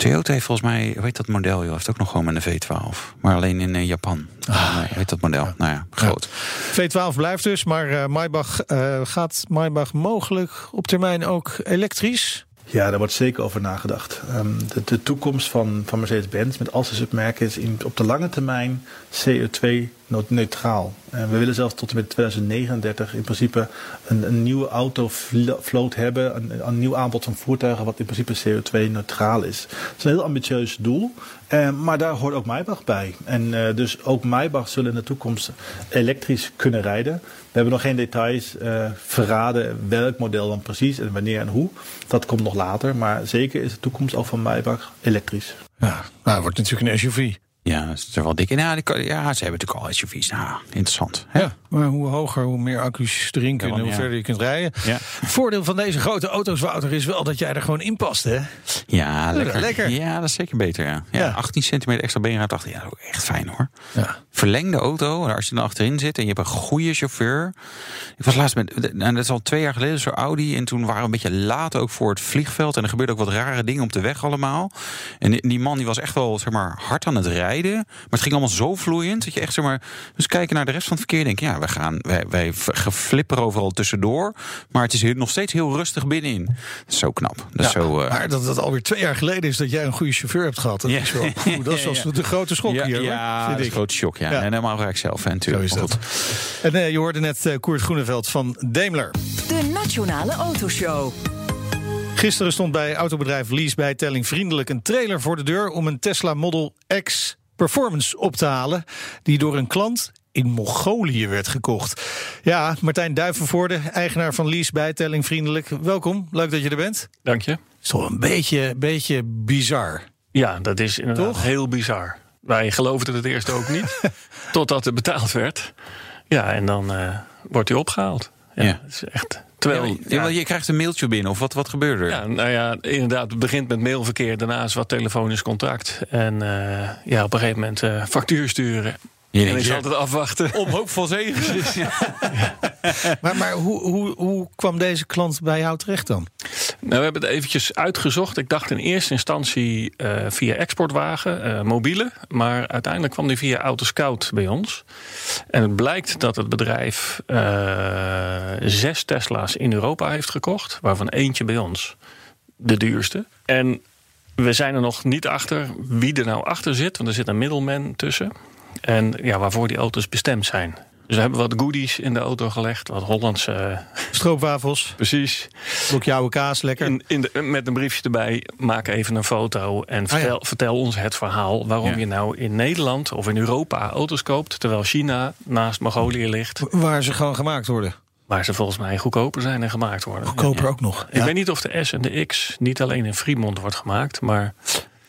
Toyota heeft volgens mij, heet dat model? joh, heeft ook nog gewoon met een V12. Maar alleen in eh, Japan. Ah, hoe heet dat model? Nou ja, groot. V12 blijft dus, maar eh Maybach, eh, gaat Maybach mogelijk op termijn ook elektrisch? Ja, daar wordt zeker over nagedacht. Um, de, de, toekomst van, van Mercedes-Benz met al zijn submerken is in, op de lange termijn CO2-neutraal. En we willen zelfs tot en met 2039 in principe een, een nieuwe autovloot hebben. Een, een, nieuw aanbod van voertuigen wat in principe CO2-neutraal is. Dat is een heel ambitieus doel. Uh, maar daar hoort ook Maybach bij. En uh, dus ook Maybach zullen in de toekomst elektrisch kunnen rijden. We hebben nog geen details uh, verraden welk model dan precies en wanneer en hoe. Dat komt nog later. Maar zeker is de toekomst ook van Maybach elektrisch. Ja, nou, het wordt natuurlijk een SUV. Ja, dat is er wel dik in. Ja, die, ja, ze hebben natuurlijk al SUV's. Nou, interessant. Hè? Ja, maar hoe hoger, hoe meer accu's erin kunnen, Ja, hoe verder je kunt rijden. Ja. Voordeel van deze grote auto's, Wouter, is wel dat jij er gewoon in past, hè? Ja, lekker. lekker. Ja, dat is zeker beter. Ja. Ja, Ja. 18 centimeter extra beenruimte achter. Ja, dat is ook echt fijn hoor. Ja. Verlengde auto, als je er achterin zit en je hebt een goede chauffeur. Ik was laatst met, en dat is al twee jaar geleden, zo'n Audi. En toen waren we een beetje laat ook voor het vliegveld. En er gebeurden ook wat rare dingen op de weg allemaal. En die, die man die was echt wel zeg maar, hard aan het rijden. Maar het ging allemaal zo vloeiend. Dat je echt zeg maar. Dus kijken naar de rest van het verkeer. Denk ja, wij gaan. Wij, wij geflipperen overal tussendoor. Maar het is heel- nog steeds heel rustig binnenin. Dat is zo knap. Dat is Ja, zo. eh, maar dat het alweer twee jaar geleden is dat jij een goede chauffeur hebt gehad. Dat Ja. is wel, oeh, dat is wel de grote schok ja, hier, hoor, ja vind dat is ik. een grote shock. Ja. Ja. En helemaal ga ik zelf. En Zo is dat. En eh, je hoorde net eh, Koert Groeneveld van Daimler. De Nationale Autoshow. Gisteren stond bij autobedrijf Lease bijtelling vriendelijk een trailer voor de deur om een Tesla Model X Performance op te halen, die door een klant in Mongolië werd gekocht. Ja, Martijn Duivenvoorde, eigenaar van Lease bijtelling vriendelijk. Welkom, leuk dat je er bent. Dank je. Is toch een beetje, beetje bizar. Ja, dat is inderdaad Toch? heel bizar. Wij geloofden het eerst ook niet, totdat er betaald werd. Ja, en dan eh, wordt hij opgehaald. Ja, is echt. Terwijl, Ja, ja, want je krijgt een mailtje binnen, of wat, wat gebeurde er? ja, nou ja, inderdaad, het begint met mailverkeer, daarna is wat telefonisch contact. En eh, ja, op een gegeven moment eh, factuur sturen. Je en is ja, altijd afwachten. Omhoopvol zegen. Maar, maar hoe, hoe, hoe kwam deze klant bij jou terecht dan? Nou, we hebben het eventjes uitgezocht. Ik dacht in eerste instantie eh, via exportwagen, eh, mobiele. Maar uiteindelijk kwam die via Autoscout bij ons. En het blijkt dat het bedrijf eh, zes Tesla's in Europa heeft gekocht. Waarvan eentje bij ons. De duurste. En we zijn er nog niet achter wie er nou achter zit. Want er zit een middelman tussen. En ja, waarvoor die auto's bestemd zijn. Dus we hebben wat goodies in de auto gelegd. Wat Hollandse... eh, Stroopwafels, precies. blokje oude kaas, lekker. In, in de, met een briefje erbij, maak even een foto en vertel, Ah, ja. vertel ons het verhaal waarom Ja. je nou in Nederland of in Europa auto's koopt, terwijl China naast Mongolië ligt, Waar ze gewoon gemaakt worden. waar ze volgens mij goedkoper zijn en gemaakt worden. Goedkoper ook nog. Ik weet niet of de S en de X niet alleen in Fremont wordt gemaakt, maar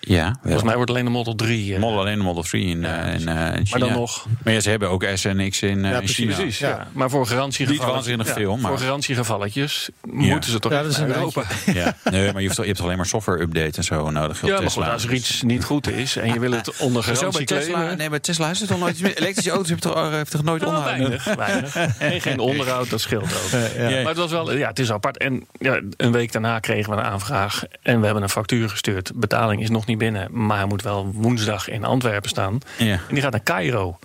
Ja, volgens mij wordt alleen de Model 3. eh, Model alleen de Model 3 in, eh, in, eh, in China. maar dan nog. Maar ja, ze hebben ook S en X in, eh, in precies, China. Precies, Ja. ja. Maar voor garantiegevallen. Niet waanzinnig veel, maar- Voor garantiegevalletjes moeten ze toch Ja, dat is een Europa. Ja. Nee, maar je, hoeft, je hebt alleen maar software update en zo nodig. Ja, maar Tesla. goed, als er iets niet goed is en je wil het onder Zo bij garantie Tesla, nee, bij Tesla is het toch nooit. Elektrische auto's hebben toch, heeft toch nooit Ja, onderhoud? weinig, weinig. En geen onderhoud, dat scheelt ook. Ja. Maar het was wel, ja, het is apart. En ja, een week daarna kregen we een aanvraag en we hebben een factuur gestuurd. Betaling is nog niet binnen, maar hij moet wel woensdag in Antwerpen staan. Ja. En die gaat naar Cairo.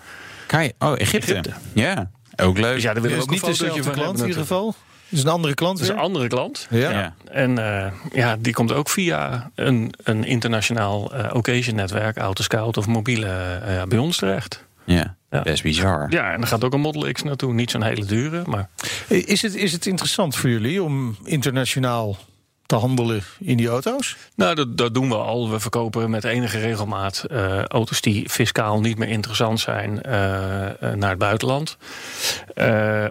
Kai, oh, Egypte. Egypte. Ja, ook leuk. Dus ja, daar Dat willen is we ook een niet fotootje dezelfde van klant in ieder geval. Het is een andere klant Het is een andere klant. Ja. Ja. En eh, ja, die komt ook via een, een internationaal eh, occasion-netwerk, Autoscout of mobiele, eh, bij ons terecht. Ja, Ja. best bizar. Ja, en er gaat ook een Model X naartoe. Niet zo'n hele dure, maar Is het, is het interessant voor jullie om internationaal te handelen in die auto's? Nou, dat, dat doen we al. We verkopen met enige regelmaat eh, auto's die fiscaal niet meer interessant zijn eh, eh, naar het buitenland.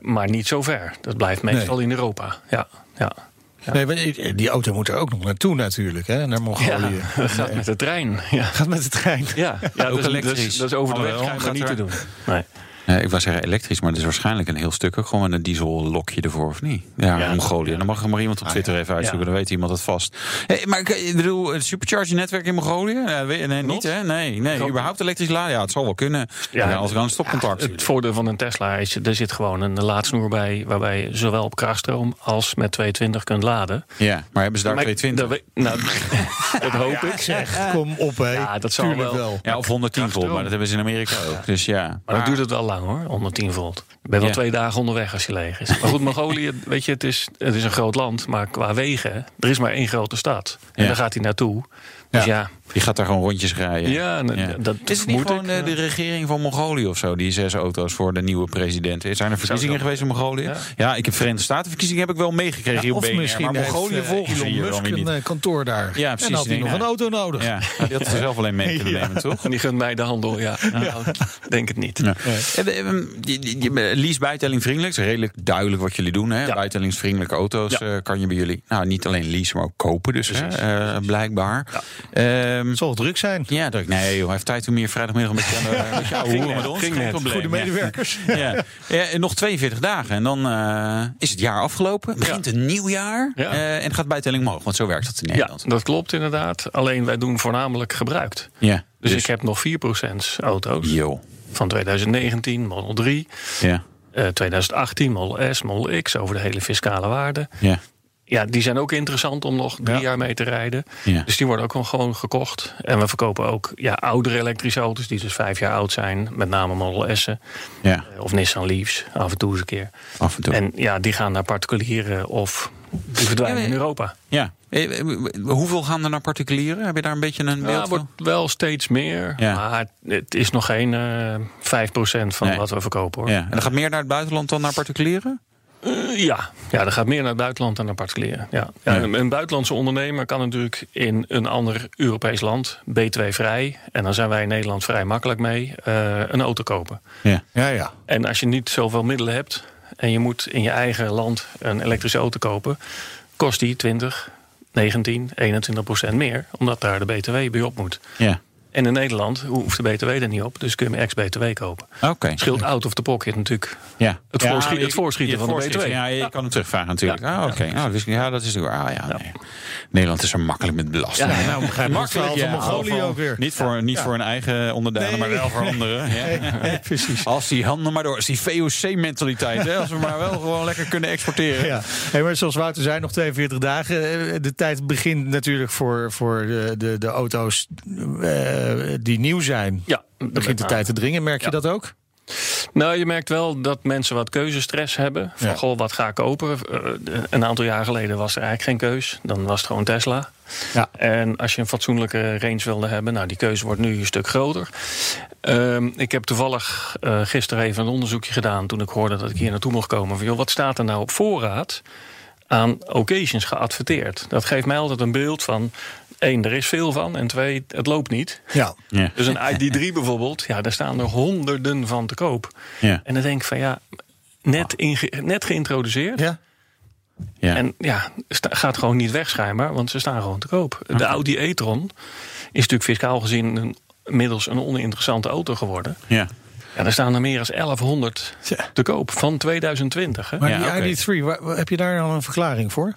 Maar niet zo ver. Dat blijft meestal in Europa. Ja, ja. Ja. Nee, die auto moet er ook nog naartoe natuurlijk, hè, naar Mongolië. Ja, dat gaat met de trein. Ja, Gaat met de trein. ja, ja dat, is, dat, elektrisch. is, dat is over de weg Gaat niet te doen. Nee. Eh, ik wou zeggen elektrisch, maar dat is waarschijnlijk een heel stuk ook gewoon met een diesel lokje ervoor, of niet? Ja, Ja. Mongolië. Dan mag er maar iemand op Twitter even uitzoeken, dan weet iemand het vast. Hey, maar ik, bedoel, het supercharger netwerk in Mongolië? Ja, nee, niet hè? Nee, nee. Überhaupt elektrisch laden? Ja, het zal wel kunnen. Ja, Ja, als er aan een stopcontact Het voordeel van een Tesla is, er zit gewoon een laadsnoer bij... waarbij je zowel op krachtstroom als met 220 kunt laden. Ja, maar hebben ze daar Maar 220? Dat, we- nou, dat hoop ik. Zeg, kom op, hè. Ja, dat zal Tuurlijk wel. Ja, of 110 volt, maar dat hebben ze in Amerika ook. Dus ja. Maar dan duurt het wel lang hoor, 110 volt. Ik ben wel Ja. twee dagen onderweg als je leeg is. Maar goed, Mongolië, weet je, het is, het is een groot land. Maar qua wegen, er is maar één grote stad. En Ja. daar gaat hij naartoe. Dus ja, Je gaat daar gewoon rondjes rijden. ja, en dat Is het niet gewoon ik, eh, de regering van Mongolië of zo, die zes auto's voor de nieuwe president? Zijn er verkiezingen geweest in Mongolië? Ja, Ja. ik heb Verenigde Statenverkiezingen heb ik wel meegekregen hier op of BNR, misschien maar Mongolië eh, volgen ze Elon Musk een niet. eh, kantoor daar. Ja, En precies. dan had hij nog ja. een auto nodig. Ja, die had er zelf alleen mee kunnen nemen, toch? En die gunt mij de handel, ja. Nou, denk het niet. Ja. Eh, eh, eh, die- die- die- Lease bijtelling vriendelijk. Het is redelijk duidelijk wat jullie doen. Hè? Ja. Bijtellingsvriendelijke auto's Ja. eh, kan je bij jullie. Nou, niet alleen leasen, maar ook kopen. Dus hè, eh, blijkbaar. Ehm, Het zal druk zijn. ja, druk. Nee, joh, hij heeft tijd om hier vrijdagmiddag een beetje Ging hoeren net, met ons. ging Geen probleem. Goede Ja. medewerkers. Ja. Ja, nog 42 dagen. En dan eh, is het jaar afgelopen. Begint een nieuw jaar. Ja. Eh, en gaat bijtelling omhoog. Want zo werkt dat in Ja, Nederland. dat klopt inderdaad. Alleen wij doen voornamelijk gebruikt. Ja. Dus, ik heb nog 4% auto's Yo. van 2019, Model 3. Ja. eh, 2018, Model S, Model X, over de hele fiscale waarde. Ja. Ja, die zijn ook interessant om nog drie Ja. jaar mee te rijden. Ja. Dus die worden ook gewoon gekocht. En we verkopen ook ja, oudere elektrische auto's, die dus vijf jaar oud zijn. Met name Model S'en Ja. eh, of Nissan Leafs, af en toe eens een keer. Af en toe. En ja, die gaan naar particulieren of die verdwijnen Ja, in Europa. Ja. Eh, eh, Hoeveel gaan er naar particulieren? Heb je daar een beetje een beeld Ja, van? wordt wel steeds meer. Ja. Maar het is nog geen eh 5% van Nee. wat we verkopen hoor. Ja. En dan gaat meer naar het buitenland dan naar particulieren? Eh, ja. ja, dat gaat meer naar het buitenland dan naar particulieren. Ja. Ja. Een, een buitenlandse ondernemer kan natuurlijk in een ander Europees land, B2-vrij, en dan zijn wij in Nederland vrij makkelijk mee, eh, een auto kopen. Ja. Ja, ja. En als je niet zoveel middelen hebt en je moet in je eigen land een elektrische auto kopen, kost die 20, 19, 21 procent meer, omdat daar de BTW bij op moet. Ja. En in Nederland hoeft de BTW er niet op, dus kun je hem ex-BTW kopen. Oké. Scheelt out of the pocket natuurlijk. Ja. Het Ja, voorschie- het voorschieten van de BTW. Ja, je kan hem terugvragen natuurlijk. Ja. Ah, oké. Nou, dus, ja, dat is natuurlijk. Ah, ja, nee. Nederland is zo makkelijk met belasting. Ja, Nou, begrijp het van Mongolië ook weer. Niet voor, niet voor hun eigen onderdelen, Nee. maar wel voor anderen. Ja. precies. Als die handen maar door. Als die VOC-mentaliteit. Als we maar wel gewoon lekker kunnen exporteren. Ja, hey, maar zoals Wouter zei, nog 42 dagen. Eh, De tijd begint natuurlijk voor, voor de, de, de auto's eh, die nieuw zijn. Ja, Begint de tijd te dringen, merk je dat ook? Nou, je merkt wel dat mensen wat keuzestress hebben. Van, Ja. goh, wat ga ik kopen? Eh, een aantal jaar geleden was er eigenlijk geen keus. Dan was het gewoon Tesla. Ja. En als je een fatsoenlijke range wilde hebben... nou, die keuze wordt nu een stuk groter. Ehm, ik heb toevallig eh, gisteren even een onderzoekje gedaan... toen ik hoorde dat ik hier naartoe mocht komen. Van, joh, wat staat er nou op voorraad aan occasions geadverteerd? Dat geeft mij altijd een beeld van... één, er is veel van. En twee, het loopt niet. Ja. Ja. Dus een ID3 bijvoorbeeld, ja, daar staan er honderden van te koop. Ja. En dan denk ik van ja, net, inge- net geïntroduceerd. Ja. Ja. En ja, sta- gaat gewoon niet weg schijnbaar, want ze staan gewoon te koop. De Audi e-tron is natuurlijk fiscaal gezien een, inmiddels een oninteressante auto geworden. ja. Ja, daar staan er meer dan 1100 Ja. te koop van 2020. Hè? Maar die ID3, waar- waar- heb je daar dan een verklaring voor?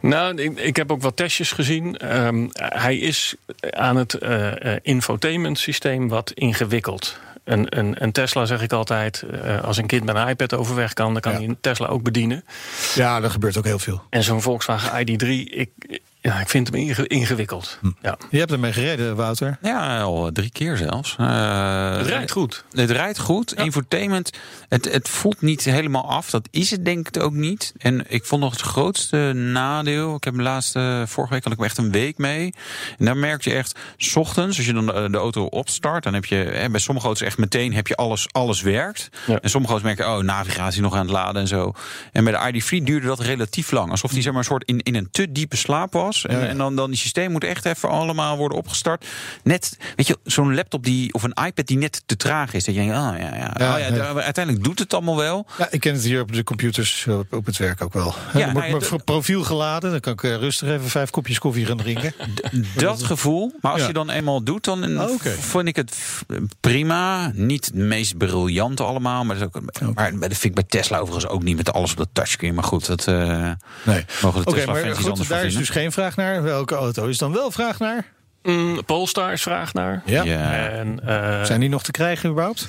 Nou, ik, ik heb ook wat testjes gezien. Ehm, hij is aan het eh, eh, infotainment systeem wat ingewikkeld. Een, een, een Tesla, zeg ik altijd, eh, als een kind met een iPad overweg kan, dan kan Ja. hij een Tesla ook bedienen. Ja, dat gebeurt ook heel veel. En zo'n Volkswagen ID3, ik, ja, ik vind hem inge- ingewikkeld. Ja. Je hebt ermee gereden, Wouter. Ja, al drie keer zelfs. Eh, Het rijdt goed. Het rijdt goed. Infotainment, het, het voelt niet helemaal af. Dat is het denk ik ook niet. En ik vond nog het grootste nadeel. Ik heb de laatste, vorige week had ik hem echt een week mee. En dan merk je echt, 's ochtends, als je dan de, de auto opstart, dan heb je hè, bij sommige auto's echt meteen heb je alles, alles werkt. Ja. En sommige auto's merken, oh, navigatie nog aan het laden en zo. En bij de ID3 duurde dat relatief lang. Alsof die zeg maar een soort in, in een te diepe slaap was. En, Ja, en dan, dan die systeem moet echt even allemaal worden opgestart. Net, weet je, zo'n laptop die, of een iPad die net te traag is. Dat je denkt, oh ja, ja. Ja, oh, ja, ja. de- uiteindelijk doet het allemaal wel. Ja, ik ken het hier op de computers eh, op, op het werk ook wel. Ja, dan nou mijn profiel geladen. Dan kan ik eh, rustig even vijf kopjes koffie gaan drinken. Dat gevoel. Maar als je dan eenmaal doet, dan Oh, oké. vond ik het prima. Niet het meest briljante allemaal. Maar, dat maar dat vind ik bij Tesla overigens ook niet met alles op de touchscreen. Maar goed, dat eh Nee. mogen de Oké, Tesla maar goed, daar is dus geen vraag naar. Welke auto is dan wel vraag naar? Mm, Polestar is vraag naar. Ja. Ja. En, eh, Zijn die nog te krijgen überhaupt?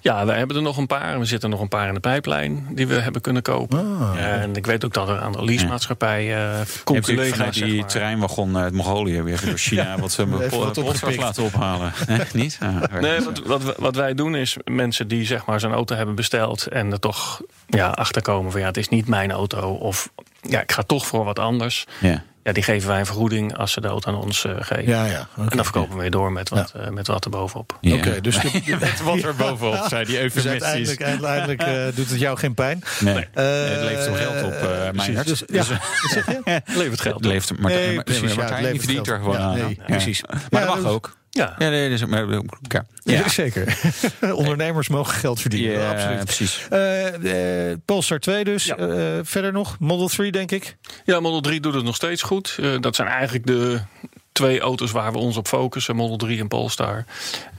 Ja, we hebben er nog een paar. We zitten nog een paar in de pijplijn die we hebben kunnen kopen. Ah. En ik weet ook dat er aan de leasemaatschappijen uh, Je hebt natuurlijk vanuit die zeg maar. treinwagon uit Mongolië weer door China wat ze wat Polstars opgepikt. laten ophalen. Nee, niet? Ah, Nee, wat, wat, wat wij doen is mensen die zeg maar zo'n auto hebben besteld en er toch ja, achterkomen van ja, het is niet mijn auto of ja, ik ga toch voor wat anders. ja. Ja, die geven wij een vergoeding als ze de auto aan ons eh, geven. Ja, ja. En dan verkopen we weer door met wat, eh, met wat er bovenop. Ja. Oké, dus de, Wat er bovenop zijn die dus uiteindelijk, uiteindelijk eh, doet het jou geen pijn. Nee. Eh, het levert hem geld op, precies. Meijert. Dus, ja? Levert geld. Het leeft Martijn, Nee, maar- precies, maar verdient er gewoon Ja, aan. nee, Ja. precies. Maar Ja, dat mag dus- ook. Ja. Ja, nee, dus, maar, ja. Ja. zeker. Ondernemers mogen geld verdienen. Ja, absoluut. precies. Eh, eh, Polestar 2 dus. Ja. Eh, verder nog. Model 3 denk ik. Ja, Model 3 doet het nog steeds goed. Eh, dat zijn eigenlijk de twee auto's waar we ons op focussen, Model 3 en Polestar.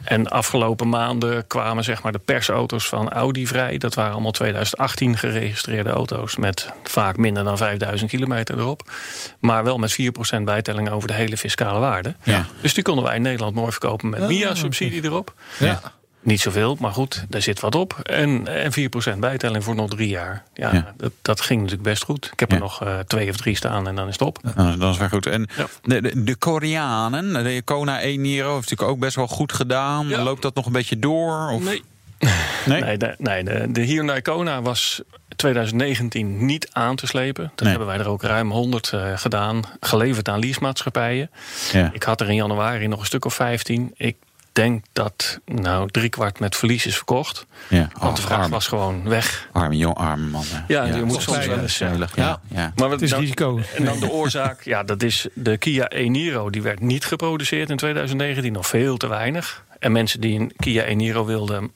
En afgelopen maanden kwamen zeg maar de persauto's van Audi vrij. Dat waren allemaal 2018 geregistreerde auto's met vaak minder dan 5000 kilometer erop. Maar wel met 4% bijtelling over de hele fiscale waarde. Ja. Dus die konden wij in Nederland mooi verkopen met MIA-subsidie erop. Ja. Niet zoveel, maar goed, daar zit wat op. En, en 4% bijtelling voor nog drie jaar. Ja, Ja. Dat, dat ging natuurlijk best goed. Ik heb Ja. er nog eh, twee of drie staan en dan is het op. Nou, dat is wel goed. En Ja. de, de, de Koreanen, de Kona 1 Niro heeft natuurlijk ook best wel goed gedaan. Ja. Loopt dat nog een beetje door? Of? Nee. Nee? Nee, de, nee de, de Hyundai Kona was 2019 niet aan te slepen. Dat Nee. hebben wij er ook ruim 100 eh, gedaan. Geleverd aan leasemaatschappijen. Ja. Ik had er in januari nog een stuk of 15. Ik denk dat nou driekwart met verlies is verkocht. Ja. Want de vraag was gewoon weg. arme, jong, arme man. Ja, je moet soms wel eens, ja. Ja. Ja. Ja. Maar Het is dan- risico. En dan de oorzaak, ja, dat is de Kia e-Niro. Die werd niet geproduceerd in 2019, nog veel te weinig. En mensen die een Kia e-Niro wilden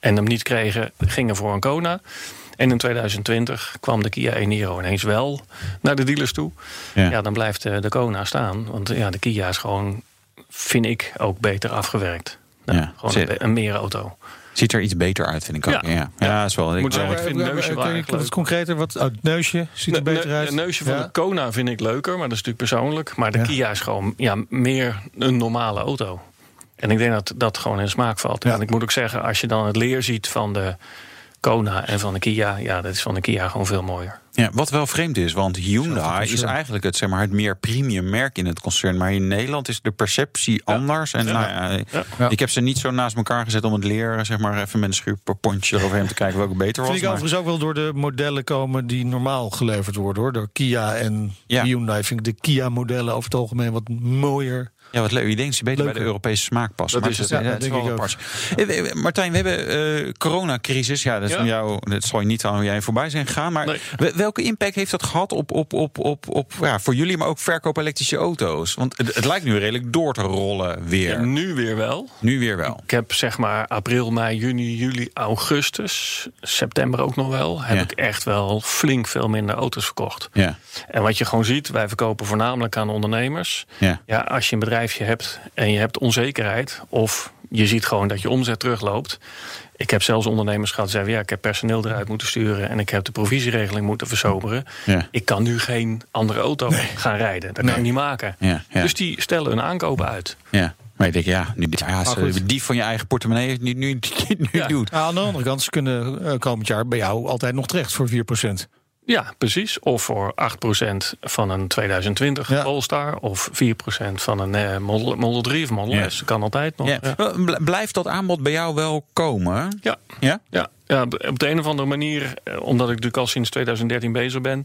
en hem niet kregen, gingen voor een Kona. En in 2020 kwam de Kia e-Niro ineens wel naar de dealers toe. Ja. Ja, dan blijft de, de Kona staan. Want ja, de Kia is gewoon, vind ik, ook beter afgewerkt. Nou, Ja. Gewoon Zit- een, een meer auto. Ziet er iets beter uit, vind ik ook. Ja. Ja, ja. is wel. Ik, Moet zeggen, ik vind het neusje wel wat leuk. concreter? Wat, oh, het neusje ziet er Ne- beter ne- uit. Het neusje van Ja. de Kona vind ik leuker, maar dat is natuurlijk persoonlijk. Maar de Ja. Kia is gewoon ja, meer een normale auto. En ik denk dat dat gewoon in smaak valt. Ja. En ik moet ook zeggen, als je dan het leer ziet van de Kona en van de Kia, ja, dat is van de Kia gewoon veel mooier. Ja, wat wel vreemd is, want Hyundai is eigenlijk het, zeg maar, het meer premium merk in het concern. Maar in Nederland is de perceptie anders. En Nou ja, Ja. ik heb ze niet zo naast elkaar gezet om het leren, zeg maar, even met een schuurpontje eroverheen te kijken welke beter was. Vind ik maar- overigens ook wel door de modellen komen die normaal geleverd worden hoor. Door Kia en Ja. Hyundai vind ik de Kia-modellen over het algemeen wat mooier. Ja, wat leuk. Ik denk dat ze beter bij de Europese smaak passen. Dat maar is het ja, is wel ook. apart. Eh, eh, Martijn, we hebben eh coronacrisis. Ja, dat, is Ja. jou, dat zal je niet aan jij voorbij zijn gegaan. Maar Nee. welke impact heeft dat gehad op, op, op, op, op ja, voor jullie, maar ook verkoop elektrische auto's? Want het, het lijkt nu redelijk door te rollen weer. Ja, nu weer wel. Nu weer wel. Ik heb zeg maar april, mei, juni, juli, augustus, september ook nog wel. Heb ik echt wel flink veel minder auto's verkocht. Ja, En wat je gewoon ziet, wij verkopen voornamelijk aan ondernemers. ja. Ja, als je een bedrijfje hebt en je hebt onzekerheid, of je ziet gewoon dat je omzet terugloopt. Ik heb zelfs ondernemers gehad die zeiden: ja, ik heb personeel eruit moeten sturen en ik heb de provisieregeling moeten versoberen. Ja. Ik kan nu geen andere auto gaan rijden. Dat kan ik niet maken. Ja, ja. Dus die stellen hun aankopen uit. ja. Maar je denkt, ja, nu, ja als goed. je die van je eigen portemonnee nu, nu, nu Ja. doet. Aan de andere kant, ze kunnen eh, komend jaar bij jou altijd nog terecht voor 4%. Ja, precies. Of voor 8% van een 2020 Ja. Polestar. Of 4% van een eh, Model, Model 3 of Model Ja. S. Kan altijd nog. Ja. Bl- Blijft dat aanbod bij jou wel komen? Ja. Ja? Ja, ja, op de een of andere manier, eh, omdat ik natuurlijk al sinds 2013 bezig ben,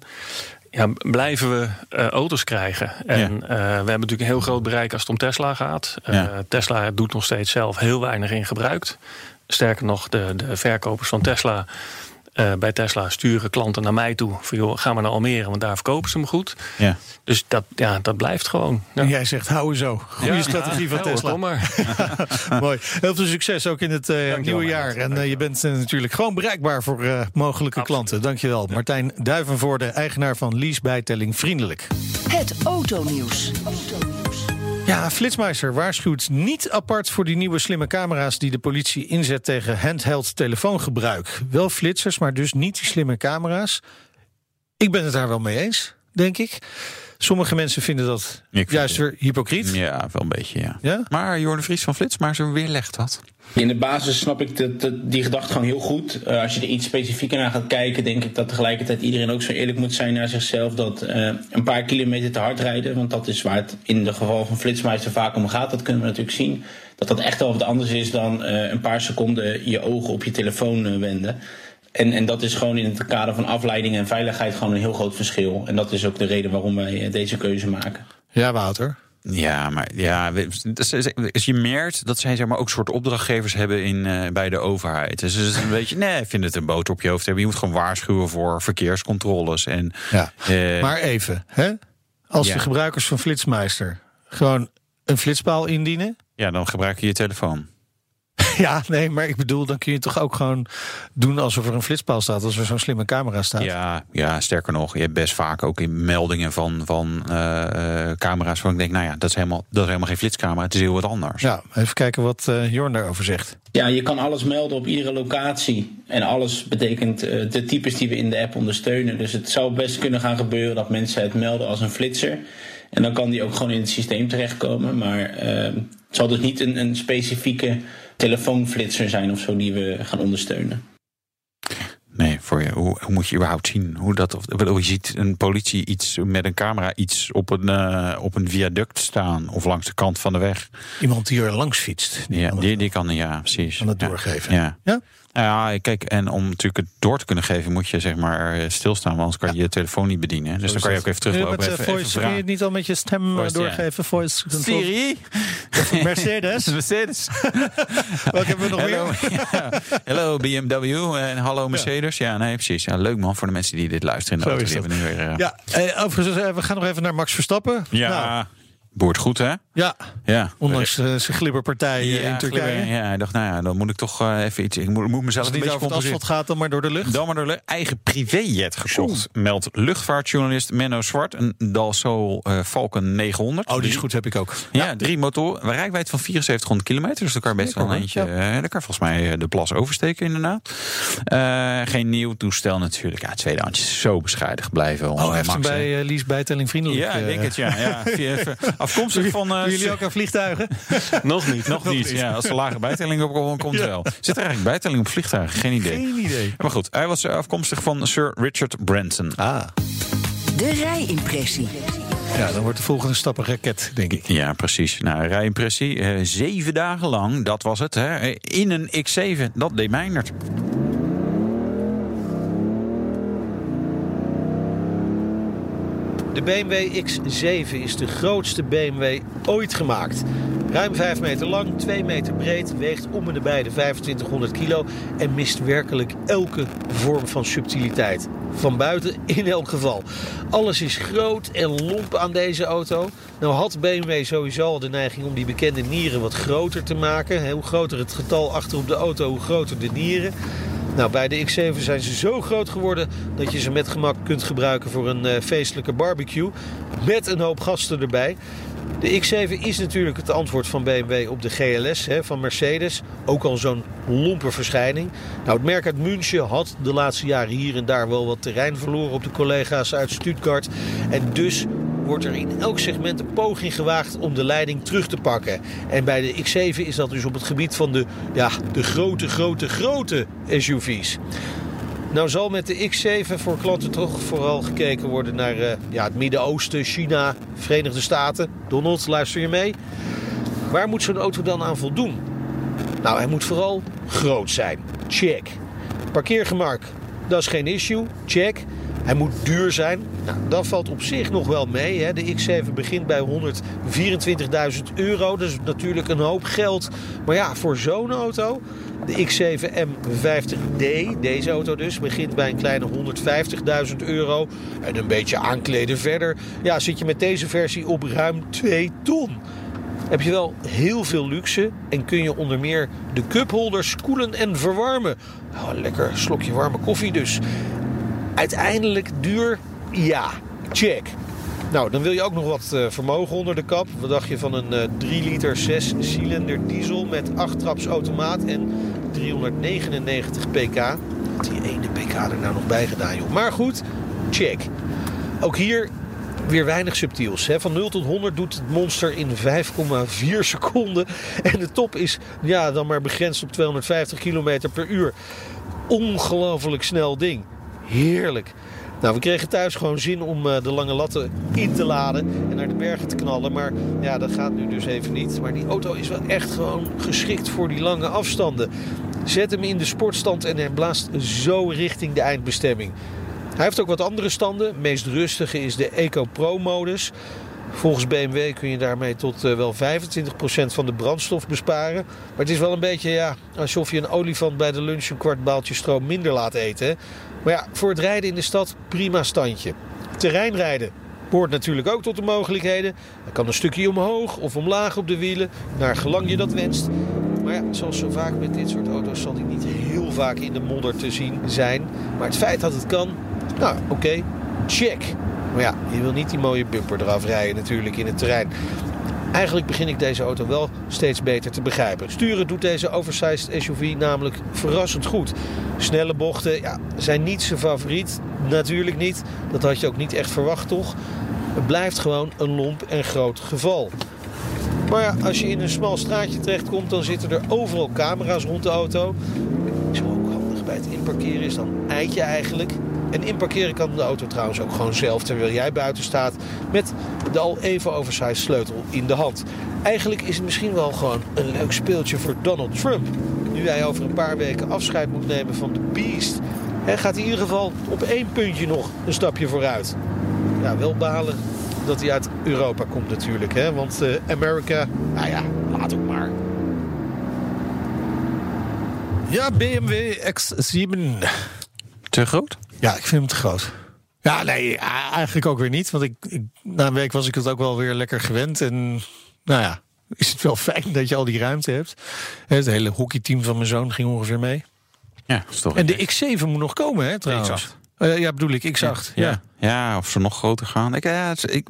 ja, blijven we eh, auto's krijgen. En eh, we hebben natuurlijk een heel groot bereik als het om Tesla gaat. Eh. Tesla doet nog steeds zelf heel weinig in gebruik. Sterker nog, de, de verkopers van Tesla. Eh, bij Tesla sturen klanten naar mij toe. Van, joh, ga maar naar Almere, want daar verkopen ze hem goed. Ja. Dus dat, ja, dat blijft gewoon. Ja. En jij zegt, hou zo. Goede Ja. strategie van Ja, Tesla. kom maar. Mooi. Heel veel succes ook in het eh, nieuwe jaar. En eh, je bent natuurlijk gewoon bereikbaar voor eh, mogelijke klanten. Dankjewel. Martijn Duivenvoorde, eigenaar van Lease Bijtelling Vriendelijk. Het autonieuws. Ja, Flitsmeister waarschuwt niet apart voor die nieuwe slimme camera's die de politie inzet tegen handheld telefoongebruik. Wel flitsers, maar dus niet die slimme camera's. Ik ben het daar wel mee eens, denk ik. Sommige mensen vinden dat vind juist weer hypocriet. Ja, wel een beetje, ja. Ja? Maar Jorn de Vries van Flits, maar ze weerlegt dat. In de basis snap ik dat, dat- die gedachtegang heel goed. Eh, als je er iets specifieker naar gaat kijken, denk ik dat tegelijkertijd iedereen ook zo eerlijk moet zijn naar zichzelf. Dat eh, een paar kilometer te hard rijden, want dat is waar het in de geval van Flitsmeister vaak om gaat. Dat kunnen we natuurlijk zien. Dat dat echt wel wat anders is dan eh, een paar seconden je ogen op je telefoon wenden. En, en dat is gewoon in het kader van afleiding en veiligheid gewoon een heel groot verschil. En dat is ook de reden waarom wij eh, deze keuze maken. Ja, Wouter. Ja, maar ja, je merkt dat zij zeg maar, ook soort opdrachtgevers hebben in, eh, bij de overheid. Dus het is een beetje, nee, ik vind het een boter op je hoofd hebben. Je moet gewoon waarschuwen voor verkeerscontroles. En, Ja. eh, Maar even, hè? als Ja. de gebruikers van Flitsmeister gewoon een flitspaal indienen. ja, dan gebruik je je telefoon. Ja, nee, maar ik bedoel, dan kun je toch ook gewoon doen alsof er een flitspaal staat, als er zo'n slimme camera staat. Ja, ja, sterker nog, je hebt best vaak ook in meldingen van, van eh, eh, camera's waar ik denk, nou ja, dat is, helemaal, dat is helemaal geen flitscamera, het is heel wat anders. Ja, even kijken wat eh, Jorn daarover zegt. Ja, je kan alles melden op iedere locatie. En alles betekent eh, de types die we in de app ondersteunen. Dus het zou best kunnen gaan gebeuren dat mensen het melden als een flitser. En dan kan die ook gewoon in het systeem terechtkomen. Maar het zal dus niet een, een specifieke telefoonflitser zijn of zo die we gaan ondersteunen. Nee, voor je, hoe, hoe moet je überhaupt zien hoe dat? Of, je ziet een politie iets met een camera iets op een, eh, op een viaduct staan of langs de kant van de weg. Iemand die er langs fietst. Ja, die, die kan, ja, precies. Kan het Ja. doorgeven. Ja. Ja? Ja, kijk, en om natuurlijk het door te kunnen geven, moet je zeg maar eh, stilstaan, want anders kan je je telefoon niet bedienen. Dus dan kan je ook even teruglopen. met, eh, even, voice, even kun je het niet al met je stem eh, Voice, doorgeven? Voice control. Siri? Mercedes. Mercedes. Wat hebben we nog Hallo, meer? ja. BMW en hallo Mercedes. Ja, nee, precies. Ja, leuk man voor de mensen die dit luisteren. In de Zo auto. Die dat. hebben nu weer, eh, Ja, eh, overigens, eh, we gaan nog even naar Max Verstappen. ja, Nou, boert goed hè? Ja, Ja. ondanks eh, zijn glibberpartij in Turkije. glibber, Ja, hij dacht, nou ja, dan moet ik toch eh, even iets. Ik moet, moet mezelf Als het een niet over het asfalt gaat, dan maar door de lucht. Dan maar door de eigen privéjet gekocht. Meldt luchtvaartjournalist Menno Zwart. Een Dalsault eh, Falcon 900. Oh, die is goed, heb ik ook. Ja, drie motoren. Rijkwijd van 7400 kilometer. Dus daar kan je best wel een eentje. daar kan volgens mij de plas oversteken, inderdaad. Geen nieuw toestel natuurlijk. Ja, tweedehands zo bescheiden gebleven. Oh, heeft bij uh, Lies bijtelling vriendelijk. Ja, ik denk het, ja. ja. Afkomstig van... eh, Doen jullie ook aan vliegtuigen? Nog niet. nog niet. Ja, als er lage bijtelling op komt, wel. Zit er eigenlijk bijtelling op vliegtuigen? Geen idee. Geen idee. Maar goed, hij was afkomstig van Sir Richard Branson. Ah, De rijimpressie. ja, dan wordt de volgende stap een raket, denk ik. Ja, precies. Nou, rijimpressie. eh, zeven dagen lang, dat was het. Hè, in een X7. Dat deed Meijnerd. De BMW X7 is de grootste BMW ooit gemaakt. Ruim 5 meter lang, 2 meter breed, weegt om en nabij de 2500 kilo en mist werkelijk elke vorm van subtiliteit. Van buiten in elk geval. Alles is groot en lomp aan deze auto. Nou had BMW sowieso al de neiging om die bekende nieren wat groter te maken. Hoe groter het getal achter op de auto, hoe groter de nieren. Nou, bij de X7 zijn ze zo groot geworden dat je ze met gemak kunt gebruiken voor een uh, feestelijke barbecue. Met een hoop gasten erbij. De X7 is natuurlijk het antwoord van BMW op de GLS hè, van Mercedes. Ook al zo'n lompe verschijning. Nou, het merk uit München had de laatste jaren hier en daar wel wat terrein verloren op de collega's uit Stuttgart. En dus wordt er in elk segment een poging gewaagd om de leiding terug te pakken. En bij de X7 is dat dus op het gebied van de, ja, de grote, grote, grote SUV's. Nou zal met de X7 voor klanten toch vooral gekeken worden naar uh, ja, het Midden-Oosten, China, Verenigde Staten. Donald, luister je mee? Waar moet zo'n auto dan aan voldoen? Nou, hij moet vooral groot zijn. Check. Parkeergemak, dat is geen issue. Check. Hij moet duur zijn. Nou, dat valt op zich nog wel mee. Hè. De X7 begint bij 124.000 euro. Dat is natuurlijk een hoop geld. Maar ja, voor zo'n auto... De X7 M50D, deze auto dus, begint bij een kleine 150.000 euro. En een beetje aankleden verder, ja, zit je met deze versie op ruim 2 ton. Heb je wel heel veel luxe en kun je onder meer de cupholders koelen en verwarmen. Nou, lekker slokje warme koffie dus. Uiteindelijk duur? Ja, check. Nou, dan wil je ook nog wat uh, vermogen onder de kap. Wat dacht je van een uh, 3 liter 6 cilinder diesel met 8 traps automaat en 399 pk? Had die ene pk er nou nog bij gedaan, joh. Maar goed, check. Ook hier weer weinig subtiels. Hè. Van 0 tot 100 doet het monster in 5,4 seconden. En de top is ja, dan maar begrensd op 250 km per uur. Ongelooflijk snel ding. Heerlijk. Nou, we kregen thuis gewoon zin om uh, de lange latten in te laden en naar de bergen te knallen. Maar ja, dat gaat nu dus even niet. Maar die auto is wel echt gewoon geschikt voor die lange afstanden. Zet hem in de sportstand en hij blaast zo richting de eindbestemming. Hij heeft ook wat andere standen. Meest rustige is de Eco Pro modus. Volgens BMW kun je daarmee tot uh, wel 25% van de brandstof besparen. Maar het is wel een beetje ja, alsof je een olifant bij de lunch een kwart baaltje stroom minder laat eten. Maar ja, voor het rijden in de stad prima standje. Terreinrijden hoort natuurlijk ook tot de mogelijkheden. Hij kan een stukje omhoog of omlaag op de wielen, naar gelang je dat wenst. Maar ja, zoals zo vaak met dit soort auto's zal hij niet heel vaak in de modder te zien zijn. Maar het feit dat het kan, nou oké, check. Maar ja, je wil niet die mooie bumper eraf rijden natuurlijk in het terrein. Eigenlijk begin ik deze auto wel steeds beter te begrijpen. Sturen doet deze oversized SUV namelijk verrassend goed. Snelle bochten ja, zijn niet zijn favoriet. Natuurlijk niet. Dat had je ook niet echt verwacht, toch? Het blijft gewoon een lomp en groot geval. Maar ja, als je in een smal straatje terechtkomt, dan zitten er overal camera's rond de auto. Zo ook handig bij het inparkeren is dan eitje eigenlijk. En inparkeren kan de auto trouwens ook gewoon zelf terwijl jij buiten staat met de al even oversized sleutel in de hand. Eigenlijk is het misschien wel gewoon een leuk speeltje voor Donald Trump. Nu hij over een paar weken afscheid moet nemen van de Beast, hij gaat in ieder geval op één puntje nog een stapje vooruit. Ja, wel balen dat hij uit Europa komt natuurlijk, hè? want uh, Amerika, nou ja, laat ook maar. Ja, BMW X7. Te groot? Ja, ik vind hem te groot. Ja, nee, eigenlijk ook weer niet. Want ik, ik, na een week was ik het ook wel weer lekker gewend. En nou ja, is het wel fijn dat je al die ruimte hebt. Het hele hockeyteam van mijn zoon ging ongeveer mee. Ja, is toch en de X7 moet nog komen, hè, trouwens. X8. Uh, ja, bedoel ik, X8. Ja, ja. ja. of ze nog groter gaan. Ik, ja, ik,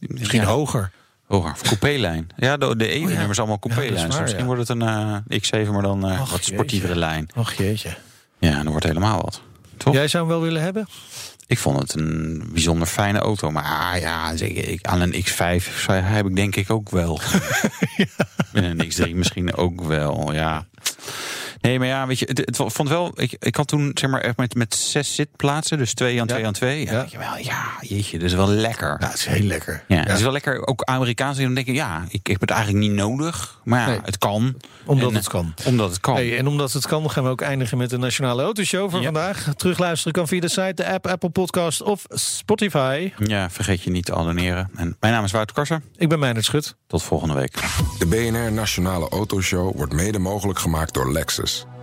Misschien ja. hoger. Hoger, coupé-lijn. Ja, de, de ene oh, ja. allemaal coupé-lijn. Ja, misschien wordt het een uh, X7, maar dan uh, wat sportievere jeetje. lijn. Och jeetje. Ja, dan wordt helemaal wat. Toch? Jij zou hem wel willen hebben? Ik vond het een bijzonder fijne auto. Maar ah, ja, ik, aan een X5 heb ik denk ik ook wel. ja. En een X3 misschien ook wel, ja. Nee, maar ja, weet je, het, het vond wel. Ik, ik had toen zeg maar echt met, met zes zitplaatsen, dus twee aan twee aan twee. Ja, ja. Wel, ja, jeetje, dat is wel lekker. Ja, het is heel lekker. Ja, het is wel lekker. Ook Amerikaans die dan denken, ja, ik heb het eigenlijk niet nodig, maar ja, het kan. Omdat het kan. Omdat het kan. Hey, en omdat het kan, gaan we ook eindigen met de Nationale Autoshow van vandaag. Terugluisteren kan via de site, de app, Apple Podcast of Spotify. Ja, vergeet je niet te abonneren. En mijn naam is Wouter Karser. Ik ben Meijnerd Schut. Tot volgende week. De BNR Nationale Autoshow wordt mede mogelijk gemaakt door Lexus.